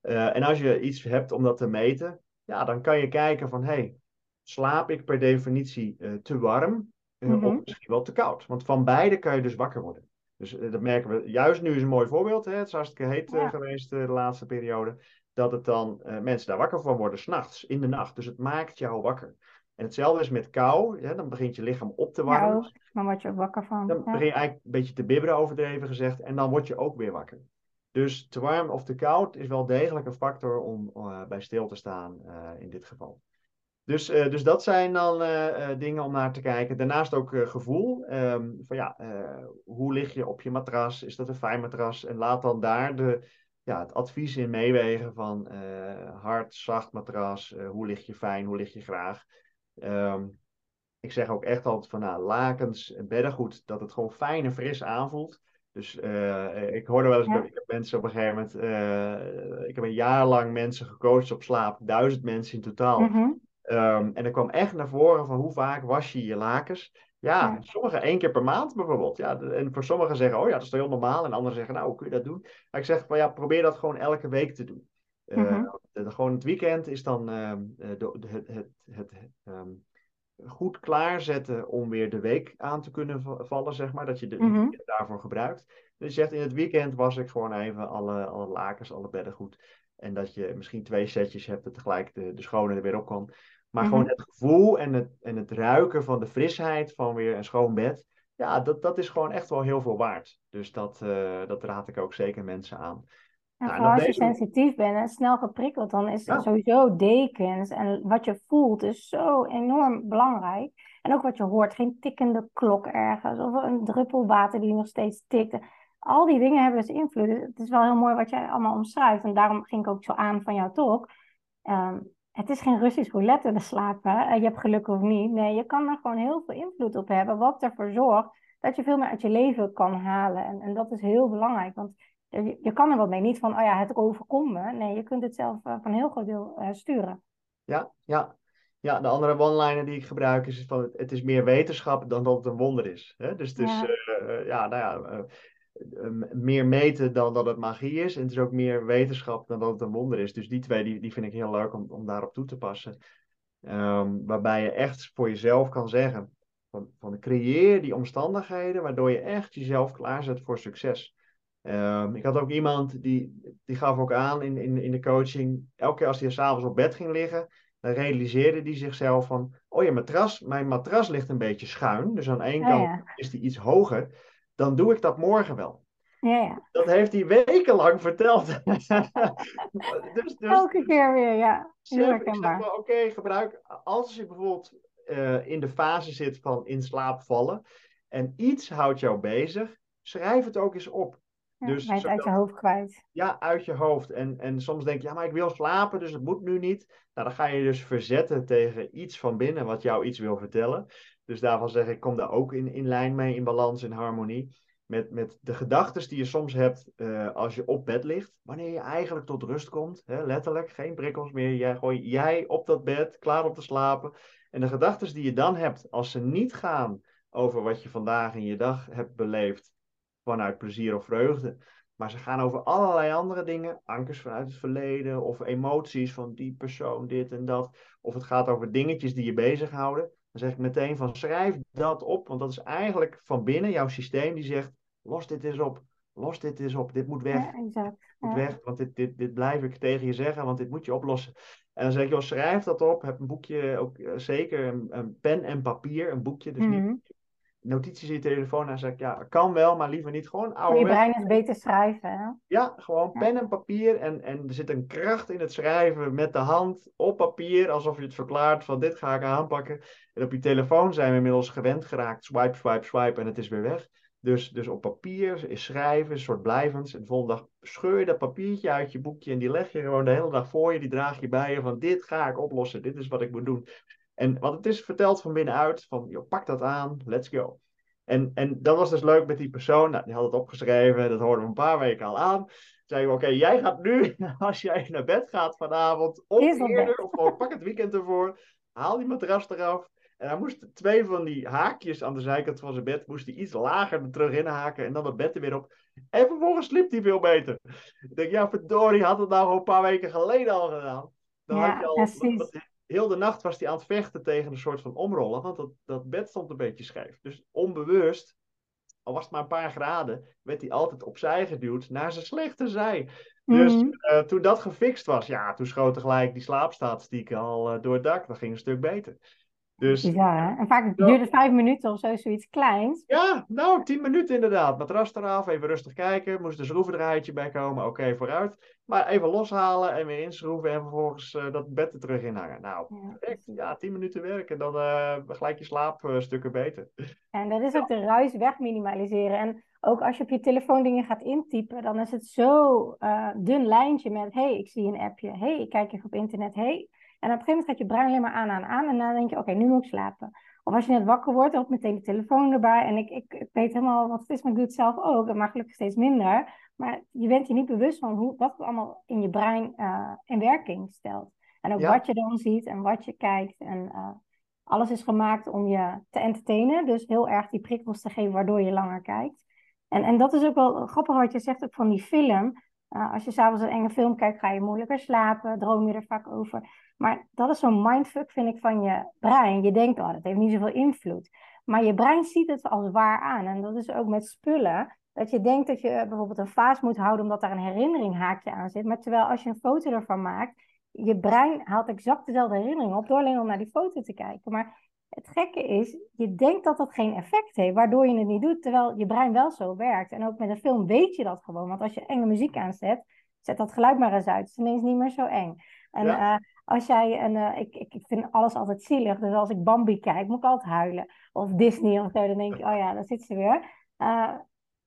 Eh, en als je iets hebt om dat te meten, ja, dan kan je kijken van, hey, slaap ik per definitie eh, te warm eh, Mhm. of misschien wel te koud? Want van beide kan je dus wakker worden. Dus eh, dat merken we. Juist nu is een mooi voorbeeld. Hè? Het is hartstikke heet eh, Ja. geweest de laatste periode. Dat het dan mensen daar wakker van worden, s'nachts, in de nacht. Dus het maakt jou wakker. En hetzelfde is met kou. Ja, dan begint je lichaam op te Ja, warmen. ook. Dan word je ook wakker van. Dan Ja. begin je eigenlijk een beetje te bibberen, overdreven gezegd. En dan word je ook weer wakker. Dus te warm of te koud is wel degelijk een factor om bij stil te staan in dit geval. Dus, eh, dus dat zijn dan eh, eh, dingen om naar te kijken. Daarnaast ook gevoel. Ehm, van ja, hoe lig je op je matras? Is dat een fijn matras? En laat dan daar de, ja, het advies in meewegen van hard, zacht matras. hoe lig je fijn? Hoe lig je graag? Ehm, ik zeg ook echt altijd van nou, lakens en beddengoed, dat het gewoon fijn en fris aanvoelt. Dus ik hoorde wel eens Ja. bij mensen op een gegeven moment. ik heb een jaar lang mensen gecoacht op slaap, duizend mensen in totaal. Mhm. Ehm, en er kwam echt naar voren van hoe vaak was je je lakens. Ja, Ja. sommigen één keer per maand bijvoorbeeld. Ja, en voor sommigen zeggen, oh ja, dat is toch heel normaal. En anderen zeggen, nou, hoe kun je dat doen? Maar ik zeg van ja, probeer dat gewoon elke week te doen. De- gewoon het weekend is dan ehm, eh, de, de- het, het, het, ehm, goed klaarzetten om weer de week aan te kunnen va- vallen, zeg maar. Dat je de, Mhm. daarvoor gebruikt. Dus je zegt in het weekend was ik gewoon even alle, alle lakens, alle bedden goed. En dat je misschien twee setjes hebt dat tegelijk de, de schone er weer op kan. Maar Mhm. gewoon het gevoel en het, en het ruiken van de frisheid van weer een schoon bed. Ja, dat, dat is gewoon echt wel heel veel waard. Dus dat, eh, dat raad ik ook zeker mensen aan. En nou, als je sensitief bent en snel geprikkeld, dan is sowieso dekens en wat je voelt is zo enorm belangrijk. En ook wat je hoort, geen tikkende klok ergens of een druppel water die nog steeds tikt. Al die dingen hebben dus invloed. Dus het is wel heel mooi wat jij allemaal omschrijft. En daarom ging ik ook zo aan van jouw talk. Um, het is geen Russisch roulette de slapen. En je hebt geluk of niet. Nee, je kan er gewoon heel veel invloed op hebben. Wat ervoor zorgt dat je veel meer uit je leven kan halen. En, en dat is heel belangrijk. Want je, je kan er wat mee. Niet van, oh ja, het overkomt me. Nee, je kunt het zelf uh, van heel groot deel uh, sturen. Ja, ja. Ja, de andere one-liner die ik gebruik is van het, is meer wetenschap dan dat het een wonder is. Hè? Dus het is, ja, uh, ja nou ja, meer meten dan dat het magie is. En het is ook meer wetenschap dan dat het een wonder is. Dus die twee die, die vind ik heel leuk om, om daarop toe te passen. Um, waarbij je echt voor jezelf kan zeggen: van, van creëer die omstandigheden waardoor je echt jezelf klaarzet voor succes. Um, ik had ook iemand die, die gaf ook aan in, in, in de coaching. Elke keer als hij s'avonds op bed ging liggen, dan realiseerde hij zichzelf van: Oh ja, matras, mijn matras ligt een beetje schuin. Dus aan één kant is die iets hoger dan doe ik dat morgen wel. Ja, ja. Dat heeft hij wekenlang verteld. dus, dus, Elke keer weer, ja. Oké, gebruik als je bijvoorbeeld uh, in de fase zit van in slaap vallen en iets houdt jou bezig, schrijf het ook eens op. Ja, dus het uit je hoofd kwijt. Ja, uit je hoofd. En, en soms denk je, ja, maar ik wil slapen, dus het moet nu niet. Nou, dan ga je dus verzetten tegen iets van binnen wat jou iets wil vertellen. Dus daarvan zeg ik, kom daar ook in, in lijn mee, in balans, in harmonie. Met, met de gedachten die je soms hebt uh, als je op bed ligt. Wanneer je eigenlijk tot rust komt. Hè, letterlijk, geen prikkels meer. Jij, gooi jij op dat bed, klaar om te slapen. En de gedachten die je dan hebt, als ze niet gaan over wat je vandaag in je dag hebt beleefd. Vanuit plezier of vreugde. Maar ze gaan over allerlei andere dingen. Ankers vanuit het verleden. Of emoties van die persoon, dit en dat. Of het gaat over dingetjes die je bezighouden dan zeg ik meteen van schrijf dat op, want dat is eigenlijk van binnen jouw systeem die zegt, los dit eens op, los dit eens op, dit moet weg. Ja, exact. Moet weg, want dit, dit, dit blijf ik tegen je zeggen, want dit moet je oplossen. En dan zeg ik, joh, schrijf dat op, heb een boekje, ook eh, zeker een, een, pen en papier, een boekje, dus niet mhm notities in je telefoon. En zeg ik, ja, kan wel, maar liever niet. Gewoon oude. Je brein is beter schrijven, hè? Ja, gewoon pen en papier. En, en er zit een kracht in het schrijven met de hand op papier. Alsof je het verklaart van dit ga ik aanpakken. En op je telefoon zijn we inmiddels gewend geraakt. Swipe, swipe, swipe en het is weer weg. Dus, dus op papier is schrijven, een soort blijvends. En de volgende dag scheur je dat papiertje uit je boekje en die leg je gewoon de hele dag voor je. Die draag je bij je van dit ga ik oplossen, dit is wat ik moet doen. En wat het is verteld van binnenuit, van joh, pak dat aan, let's go. En, en dat was dus leuk met die persoon. Nou, die had het opgeschreven, dat hoorden we een paar weken al aan. Zeiden we, oké, jij gaat nu, als jij naar bed gaat vanavond, of eerder, of gewoon pak het weekend ervoor, haal die matras eraf. En hij moest twee van die haakjes aan de zijkant van zijn bed, moest hij iets lager er terug in haken en dan het bed er weer op. En vervolgens sliep hij veel beter. Ik denk, ja, verdorie, had het nou een paar weken geleden al gedaan. Dan ja, had je al, heel de nacht was hij aan het vechten tegen een soort van omrollen, want dat, dat bed stond een beetje scheef. Dus onbewust, al was het maar een paar graden, werd hij altijd opzij geduwd naar zijn slechte zij. Dus mhm. eh, toen dat gefixt was, ja, toen schoten gelijk die slaapstatistieken al uh, door het dak. Dat ging een stuk beter. Dus, ja, en vaak duurde het vijf minuten of zo, zoiets kleins. Ja, nou, tien minuten inderdaad. Matras eraf, even rustig kijken. Moest een schroevendraaitje bij komen. Oké, vooruit. Maar even loshalen en weer inschroeven en vervolgens uh, dat bed er terug in hangen. Nou, ja, ja tien minuten werken, dan uh, gelijk je slaapstukken beter. En dat is ook de ruis weg minimaliseren. En ook als je op je telefoon dingen gaat intypen, dan is het zo uh, dun lijntje met... hey, ik zie een appje. hey, ik kijk even op internet. hey, en op een gegeven moment gaat je brein alleen maar aan, aan, aan. En dan denk je, oké, nu moet ik slapen. Of als je net wakker wordt, dan meteen de telefoon erbij. En ik, ik, ik weet helemaal wat het is, maar ik doe het zelf ook. Maar gelukkig steeds minder. Maar je bent je niet bewust van hoe, wat het allemaal in je brein uh, in werking stelt. En ook wat je dan ziet en wat je kijkt. En uh, alles is gemaakt om je te entertainen. Dus heel erg die prikkels te geven waardoor je langer kijkt. En, en dat is ook wel grappig wat je zegt ook van die film. Uh, als je s'avonds een enge film kijkt, ga je moeilijker slapen. Droom je er vaak over. Maar dat is zo'n mindfuck, vind ik, van je brein. Je denkt, oh, dat heeft niet zoveel invloed. Maar je brein ziet het als waar aan. En dat is ook met spullen. Dat je denkt dat je bijvoorbeeld een vaas moet houden omdat daar een herinnering haakje aan zit. Maar terwijl als je een foto ervan maakt, je brein haalt exact dezelfde herinnering op door alleen om naar die foto te kijken. Maar het gekke is, je denkt dat dat geen effect heeft, waardoor je het niet doet, terwijl je brein wel zo werkt. En ook met een film weet je dat gewoon. Want als je enge muziek aanzet, zet dat geluid maar eens uit. Het is ineens niet meer zo eng. En ja. Als jij een, ik, ik, ik vind alles altijd zielig. Dus als ik Bambi kijk, moet ik altijd huilen. Of Disney of zo, dan denk ik, oh ja, daar zit ze weer.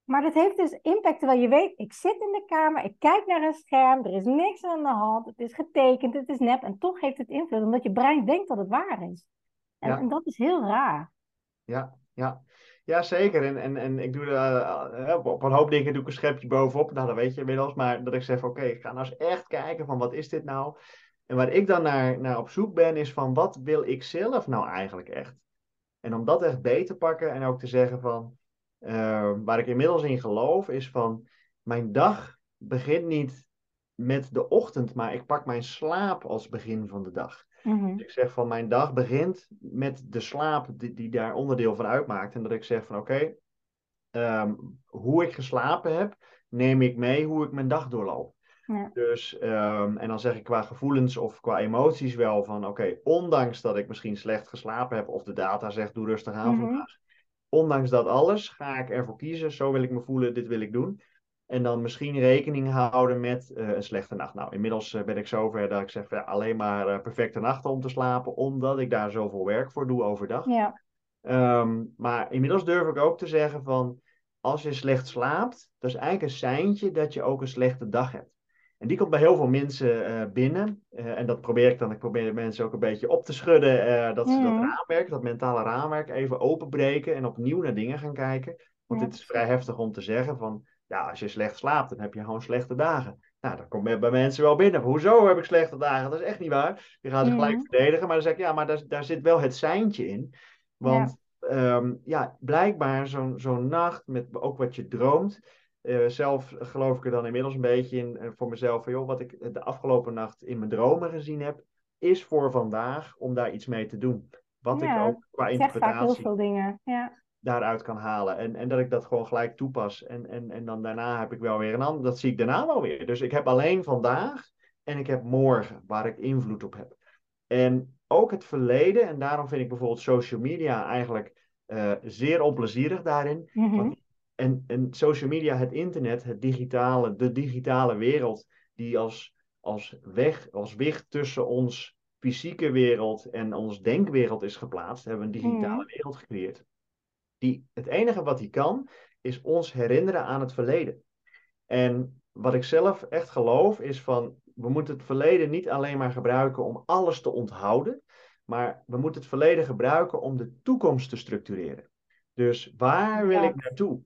Maar dat heeft dus impact, terwijl je weet, ik zit in de kamer, ik kijk naar een scherm, er is niks aan de hand, het is getekend, het is nep. En toch heeft het invloed, omdat je brein denkt dat het waar is. En, en dat is heel raar. Ja, ja. Ja, zeker. En, en, en ik doe uh, op een hoop dingen doe ik een schepje bovenop. Nou, dat weet je inmiddels. Maar dat ik zeg, oké, ik ga nou eens echt kijken van wat is dit nou? En waar ik dan naar, naar op zoek ben, is van wat wil ik zelf nou eigenlijk echt? En om dat echt beter te pakken en ook te zeggen van, uh, waar ik inmiddels in geloof, is van mijn dag begint niet met de ochtend, maar ik pak mijn slaap als begin van de dag. Mm Ik zeg van mijn dag begint met de slaap die, die daar onderdeel van uitmaakt. En dat ik zeg van oké, ehm, hoe ik geslapen heb, neem ik mee hoe ik mijn dag doorloop. Ja. Dus, um, en dan zeg ik qua gevoelens of qua emoties wel van oké, ondanks dat ik misschien slecht geslapen heb of de data zegt doe rustig aan mm vandaag, ondanks dat alles ga ik ervoor kiezen. Zo wil ik me voelen, dit wil ik doen. En dan misschien rekening houden met uh, een slechte nacht. Nou, inmiddels uh, ben ik zover dat ik zeg ja, alleen maar uh, perfecte nachten om te slapen, omdat ik daar zoveel werk voor doe overdag. Ja. Um, maar inmiddels durf ik ook te zeggen van, als je slecht slaapt, dat is eigenlijk een seintje dat je ook een slechte dag hebt. En die komt bij heel veel mensen uh, binnen. Uh, en dat probeer ik dan. Ik probeer mensen ook een beetje op te schudden. Uh, dat ze dat mhm. raamwerk, dat mentale raamwerk, even openbreken en opnieuw naar dingen gaan kijken. Want dit is vrij heftig om te zeggen van, ja, als je slecht slaapt, dan heb je gewoon slechte dagen. Nou, dan komt bij mensen wel binnen. Hoezo heb ik slechte dagen? Dat is echt niet waar. Je gaat het gelijk verdedigen. Maar dan zeg ik, ja, maar daar, daar zit wel het seintje in. Want ja, um, ja blijkbaar zo'n zo'n nacht, met ook wat je droomt uh, zelf geloof ik er dan inmiddels een beetje in uh, voor mezelf van, joh, wat ik de afgelopen nacht in mijn dromen gezien heb, is voor vandaag om daar iets mee te doen. Wat ik ook qua interpretatie heel dingen. Ja. daaruit kan halen. En, en dat ik dat gewoon gelijk toepas. En, en, en dan daarna heb ik wel weer een ander, dat zie ik daarna wel weer. Dus ik heb alleen vandaag en ik heb morgen waar ik invloed op heb. En ook het verleden, en daarom vind ik bijvoorbeeld social media eigenlijk uh, zeer onplezierig daarin. Mm -hmm. Want en, en social media, het internet, het digitale, de digitale wereld, die als, als weg, als wicht tussen ons fysieke wereld en ons denkwereld is geplaatst, hebben we een digitale mhm. wereld gecreëerd. Die, het enige wat die kan, is ons herinneren aan het verleden. En wat ik zelf echt geloof, is van we moeten het verleden niet alleen maar gebruiken om alles te onthouden, maar we moeten het verleden gebruiken om de toekomst te structureren. Dus waar wil ik naartoe?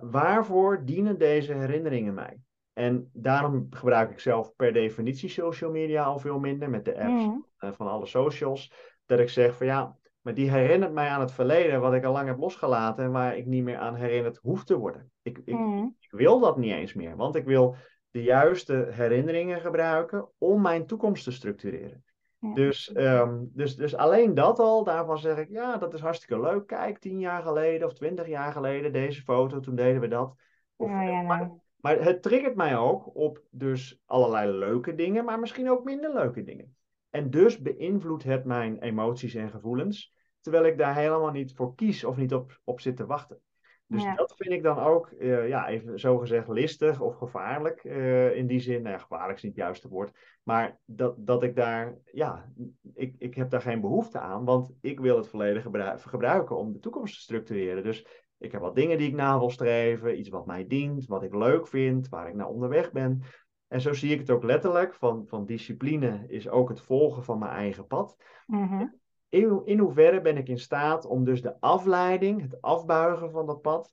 Waarvoor dienen deze herinneringen mij? En daarom gebruik ik zelf per definitie social media al veel minder met de apps mm. Eh, van alle socials. Dat ik zeg van ja, maar die herinnert mij aan het verleden wat ik al lang heb losgelaten en waar ik niet meer aan herinnerd hoef te worden. Ik, ik, mm. ik wil dat niet eens meer, want ik wil de juiste herinneringen gebruiken om mijn toekomst te structureren. Dus, um, dus, dus alleen dat al, daarvan zeg ik, ja, dat is hartstikke leuk. Kijk, tien jaar geleden of twintig jaar geleden, deze foto, toen deden we dat. Of, ja, ja, maar, maar, het triggert mij ook op dus allerlei leuke dingen, maar misschien ook minder leuke dingen. En dus beïnvloedt het mijn emoties en gevoelens, terwijl ik daar helemaal niet voor kies of niet op, op zit te wachten. Dus dat vind ik dan ook, uh, ja, even zogezegd listig of gevaarlijk. Uh, in die zin, nou, gevaarlijk is niet het juiste woord. Maar dat, dat ik daar, ja, ik, ik heb daar geen behoefte aan. Want ik wil het volledig gebruiken om de toekomst te structureren. Dus ik heb wat dingen die ik na wil streven. Iets wat mij dient, wat ik leuk vind, waar ik naar onderweg ben. En zo zie ik het ook letterlijk. Van, van discipline is ook het volgen van mijn eigen pad. Mm in, in hoeverre ben ik in staat om dus de afleiding, het afbuigen van dat pad,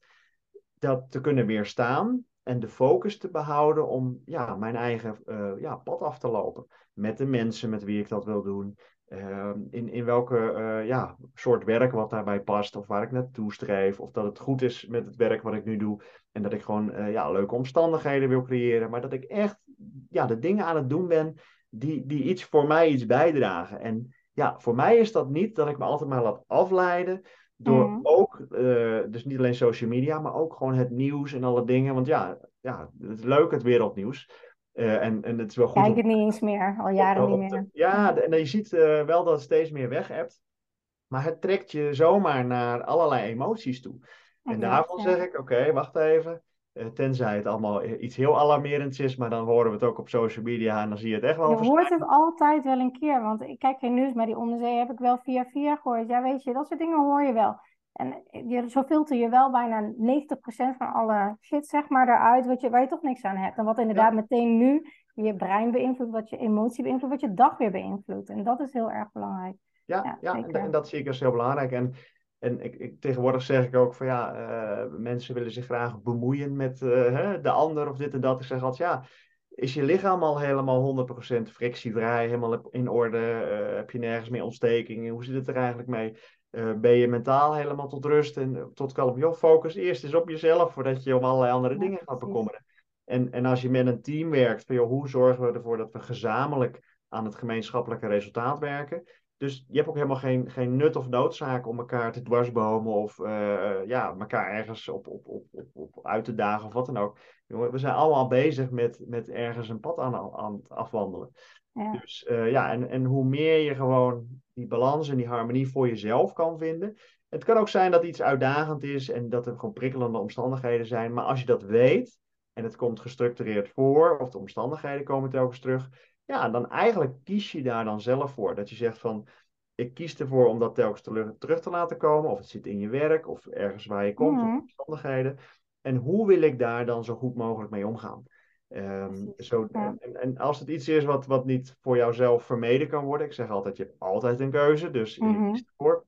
dat te kunnen weerstaan en de focus te behouden om ja, mijn eigen uh, ja, pad af te lopen. Met de mensen met wie ik dat wil doen. Uh, in, in welke uh, ja, soort werk wat daarbij past, of waar ik naartoe streef, of dat het goed is met het werk wat ik nu doe. En dat ik gewoon ja, leuke omstandigheden wil creëren, maar dat ik echt ja, de dingen aan het doen ben die, die iets voor mij iets bijdragen. En ja, voor mij is dat niet dat ik me altijd maar laat afleiden door mm. ook, uh, dus niet alleen social media, maar ook gewoon het nieuws en alle dingen. Want ja, ja het is leuk het wereldnieuws. Uh, en, en het is wel goed. Kijk het niet eens meer, al jaren niet meer. ja, en je ziet uh, wel dat het steeds meer weg hebt. Maar het trekt je zomaar naar allerlei emoties toe. En daarvan zeg ik, oké, wacht even. Tenzij het allemaal iets heel alarmerends is, maar dan horen we het ook op social media en dan zie je het echt wel. Je hoort het altijd wel een keer, want ik kijk geen nieuws, maar die onderzee heb ik wel via via gehoord. Ja, weet je, dat soort dingen hoor je wel. En je, zo filter je wel bijna 90% van alle shit, zeg maar, eruit, wat je, waar je toch niks aan hebt. En wat inderdaad meteen nu je brein beïnvloedt, wat je emotie beïnvloedt, wat je dag weer beïnvloedt. En dat is heel erg belangrijk. Ja, ja, en, dat zie ik als heel belangrijk. En, en ik, ik, tegenwoordig zeg ik ook van ja, uh, mensen willen zich graag bemoeien met uh, hè, de ander of dit en dat. Ik zeg altijd ja, is je lichaam al helemaal 100% frictievrij, helemaal in orde? Uh, heb je nergens meer ontstekingen? Hoe zit het er eigenlijk mee? ben je mentaal helemaal tot rust en tot kalm? Joh, focus eerst eens op jezelf voordat je om allerlei andere dingen gaat bekommeren. En, en als je met een team werkt, van, joh, hoe zorgen we ervoor dat we gezamenlijk aan het gemeenschappelijke resultaat werken? Dus je hebt ook helemaal geen, geen nut of noodzaak om elkaar te dwarsbomen of uh, ja, elkaar ergens op, op, op, op, op uit te dagen of wat dan ook. We zijn allemaal bezig met, met ergens een pad aan, aan het afwandelen. Ja. Dus uh, ja, en, en hoe meer je gewoon die balans en die harmonie voor jezelf kan vinden. Het kan ook zijn dat iets uitdagend is en dat er gewoon prikkelende omstandigheden zijn. Maar als je dat weet en het komt gestructureerd voor, of de omstandigheden komen telkens terug, ja, dan eigenlijk kies je daar dan zelf voor. Dat je zegt van, ik kies ervoor om dat telkens terug te laten komen. Of het zit in je werk, of ergens waar je komt, of omstandigheden. En hoe wil ik daar dan zo goed mogelijk mee omgaan? Um, zo, en, en, als het iets is wat, wat niet voor jouzelf vermeden kan worden, ik zeg altijd, je hebt altijd een keuze, dus je mm kiest ervoor.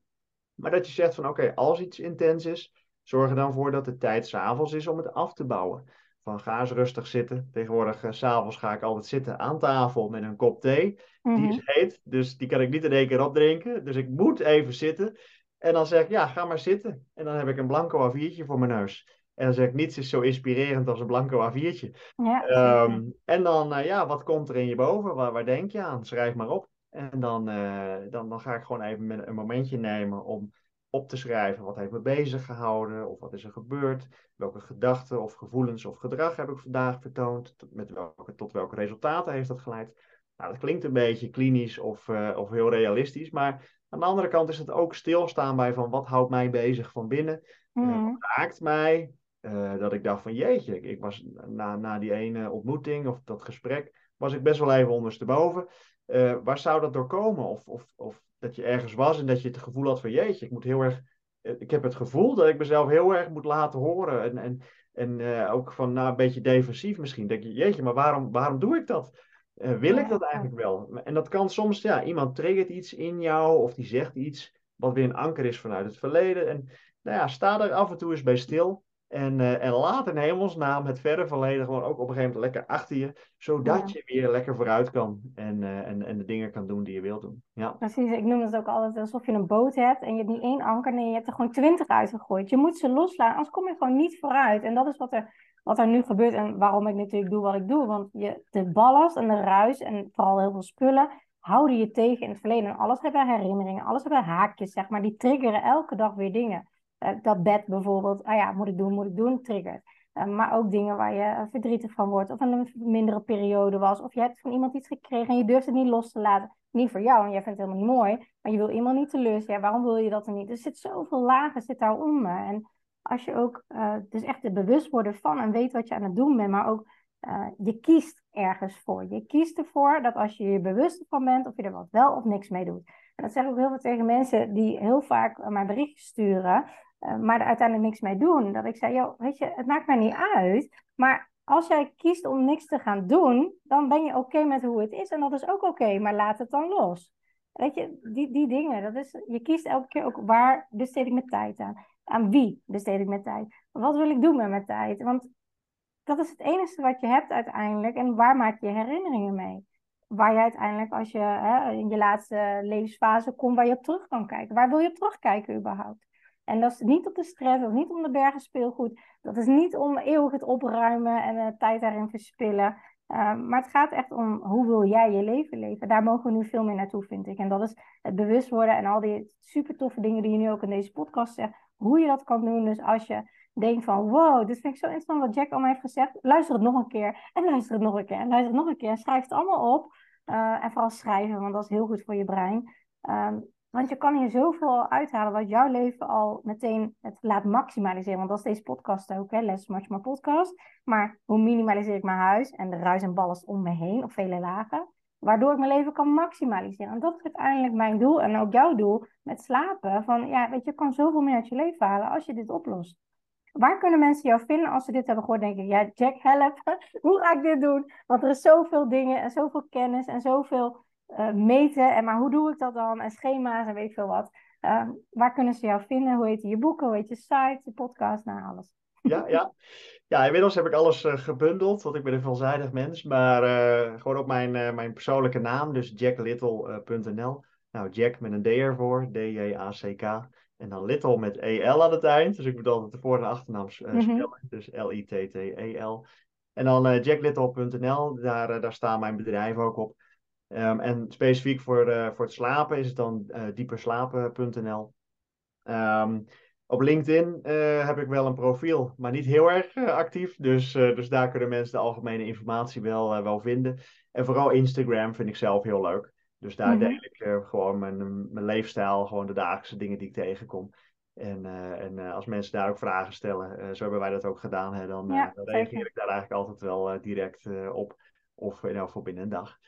Maar dat je zegt van, oké, als iets intens is, zorg er dan voor dat de tijd s'avonds is om het af te bouwen van ga eens rustig zitten. Tegenwoordig, uh, s'avonds ga ik altijd zitten aan tafel met een kop thee. Die is mhm. heet, dus die kan ik niet in één keer opdrinken. Dus ik moet even zitten. En dan zeg ik, ja, ga maar zitten. En dan heb ik een blanco A4'tje voor mijn neus. En dan zeg ik, niets is zo inspirerend als een blanco A4'tje. Ja, ehm, en dan, uh, ja, wat komt er in je boven? Waar, waar denk je aan? Schrijf maar op. En dan, uh, dan, dan ga ik gewoon even een momentje nemen om op te schrijven. Wat heeft me bezig gehouden? Of wat is er gebeurd? Welke gedachten of gevoelens of gedrag heb ik vandaag vertoond? Tot, met welke, tot welke resultaten heeft dat geleid? Nou, dat klinkt een beetje klinisch of, uh, of heel realistisch. Maar aan de andere kant is het ook stilstaan bij van wat houdt mij bezig van binnen? Mm. wat raakt mij? Uh, dat ik dacht van jeetje, ik was na, na die ene ontmoeting of dat gesprek, was ik best wel even ondersteboven. Uh, waar zou dat door komen? Of, of, of dat je ergens was en dat je het gevoel had van jeetje, ik moet heel erg. Eh, ik heb het gevoel dat ik mezelf heel erg moet laten horen. En, en, en uh, ook van nou, een beetje defensief misschien. Denk je, jeetje, maar waarom, waarom doe ik dat? Uh, wil ik dat eigenlijk wel? En dat kan soms, ja, iemand triggert iets in jou of die zegt iets wat weer een anker is vanuit het verleden. En nou ja, sta er af en toe eens bij stil. En, uh, en laat in hemelsnaam het verre verleden gewoon ook op een gegeven moment lekker achter je. Zodat je weer lekker vooruit kan en, uh, en, en de dingen kan doen die je wilt doen. Ja. Precies, ik noem het ook altijd alsof je een boot hebt en je hebt niet één anker. Nee, je hebt er gewoon twintig uitgegooid. Je moet ze loslaten, anders kom je gewoon niet vooruit. En dat is wat er, wat er nu gebeurt en waarom ik natuurlijk doe wat ik doe. Want je, de ballast en de ruis en vooral heel veel spullen houden je tegen in het verleden. En alles hebben herinneringen, alles hebben haakjes, zeg maar. Die triggeren elke dag weer dingen. Eh, dat bed bijvoorbeeld, ah ja, moet ik doen, moet ik doen, triggert. Uh, maar ook dingen waar je eh, verdrietig van wordt, of een mindere periode was, of je hebt van iemand iets gekregen en je durft het niet los te laten. Niet voor jou, want jij vindt het helemaal niet mooi, maar je wil iemand niet teleurstellen. Ja, waarom wil je dat er niet? Er zit zoveel lagen zit daaronder. En als je ook uh, dus echt er bewust worden van en weet wat je aan het doen bent, maar ook je kiest ergens voor. Je kiest ervoor dat als je je bewust van bent, of je er wat wel of niks mee doet. En dat zeg ik ook heel veel tegen mensen die heel vaak mijn berichtjes sturen. Eh, maar er uiteindelijk niks mee doen. Dat ik zei, joh, weet je, het maakt mij niet uit. Maar als jij kiest om niks te gaan doen, dan ben je oké met hoe het is. En dat is ook oké, maar laat het dan los. Weet je, die, die dingen, dat is, je kiest elke keer ook waar besteed ik mijn tijd aan. Aan wie besteed ik mijn tijd? Wat wil ik doen met mijn tijd? Want dat is het enige wat je hebt uiteindelijk. En waar maak je herinneringen mee? Waar je uiteindelijk, als je hè, in je laatste levensfase komt, waar je op terug kan kijken. Waar wil je op terugkijken überhaupt? En dat is niet op de stress, is niet om de bergen speelgoed. Dat is niet om eeuwig het opruimen en uh, tijd daarin verspillen. Uh, maar het gaat echt om hoe wil jij je leven leven. Daar mogen we nu veel meer naartoe, vind ik. En dat is het bewust worden en al die super toffe dingen die je nu ook in deze podcast zegt. Hoe je dat kan doen. Dus als je denkt van wow, dit vind ik zo interessant wat Jack allemaal heeft gezegd. Luister het nog een keer en luister het nog een keer en luister het nog een keer. En schrijf het allemaal op. Uh, en vooral schrijven, want dat is heel goed voor je brein. Um, Want je kan hier zoveel uithalen wat jouw leven al meteen het laat maximaliseren. Want dat is deze podcast ook, hè? Less Much More Podcast. Maar hoe minimaliseer ik mijn huis en de ruis en ballast om me heen, op vele lagen. Waardoor ik mijn leven kan maximaliseren. En dat is uiteindelijk mijn doel en ook jouw doel met slapen. Van ja, weet je, je kan zoveel meer uit je leven halen als je dit oplost. Waar kunnen mensen jou vinden als ze dit hebben gehoord? Denken, ja, Jack, help. Hoe ga ik dit doen? Want er is zoveel dingen en zoveel kennis en zoveel uh, meten. En maar hoe doe ik dat dan? En schema's en weet ik veel wat. Uh, waar kunnen ze jou vinden? Hoe heet je boeken? Hoe heet je site? Je podcast? Nou, alles. Ja, ja. ja, inmiddels heb ik alles uh, gebundeld, want ik ben een veelzijdig mens. Maar gewoon op mijn, mijn persoonlijke naam, dus jacklittle.nl. nou, Jack met een D ervoor, D-J-A-C-K. En dan Little met E-L aan het eind. Dus ik moet altijd de voor- en achternaam spellen. Mm -hmm. Dus L-I-T-T-E-L. En dan jacklittle.nl, daar, daar staan mijn bedrijven ook op. Um, en specifiek voor, uh, voor het slapen is het dan uh, dieperslapen.nl. Um, op LinkedIn uh, heb ik wel een profiel, maar niet heel erg actief. Dus, dus daar kunnen mensen de algemene informatie wel, wel vinden. En vooral Instagram vind ik zelf heel leuk. Dus daar mm -hmm. deel ik gewoon mijn, mijn leefstijl, gewoon de dagelijkse dingen die ik tegenkom. En, en als mensen daar ook vragen stellen, zo hebben wij dat ook gedaan, hè, dan, ja, dan reageer ik daar eigenlijk altijd wel direct op. Of in elk geval binnen een dag.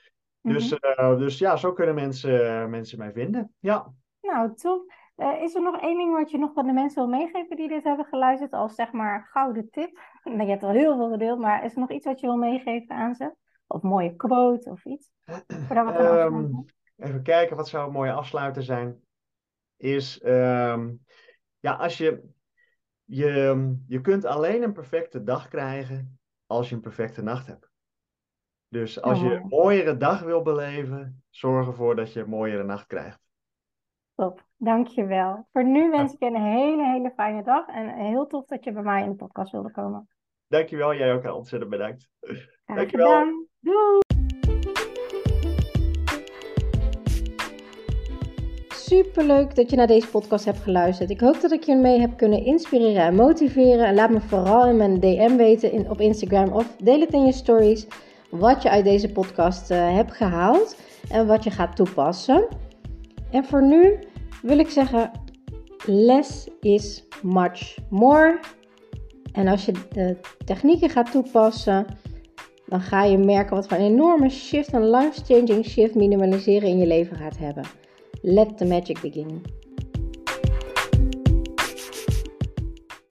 Dus, mm -hmm. uh, dus ja, zo kunnen mensen, mensen mij vinden. Ja. Nou, top. Uh, is er nog één ding wat je nog aan de mensen wil meegeven die dit hebben geluisterd, als zeg maar gouden tip? Nou, je hebt al heel veel gedeeld, maar is er nog iets wat je wil meegeven aan ze? Of mooie quote of iets? Um, even kijken, wat zou een mooie afsluiter zijn? Is, um, ja, als je, je, je kunt alleen een perfecte dag krijgen als je een perfecte nacht hebt. Dus als je een mooiere dag wil beleven, zorg ervoor dat je een mooiere nacht krijgt. Top, dankjewel. Voor nu wens ik je een hele, hele fijne dag en heel tof dat je bij mij in de podcast wilde komen. Dankjewel, jij ook ontzettend bedankt. Graag dankjewel. Gedaan. Doei! Superleuk dat je naar deze podcast hebt geluisterd. Ik hoop dat ik je mee heb kunnen inspireren en motiveren. En laat me vooral in mijn DM weten in, op Instagram of deel het in je stories wat je uit deze podcast uh, hebt gehaald en wat je gaat toepassen. En voor nu wil ik zeggen: less is much more. En als je de technieken gaat toepassen, dan ga je merken wat voor een enorme shift, een life-changing shift minimaliseren in je leven gaat hebben. Let the magic begin.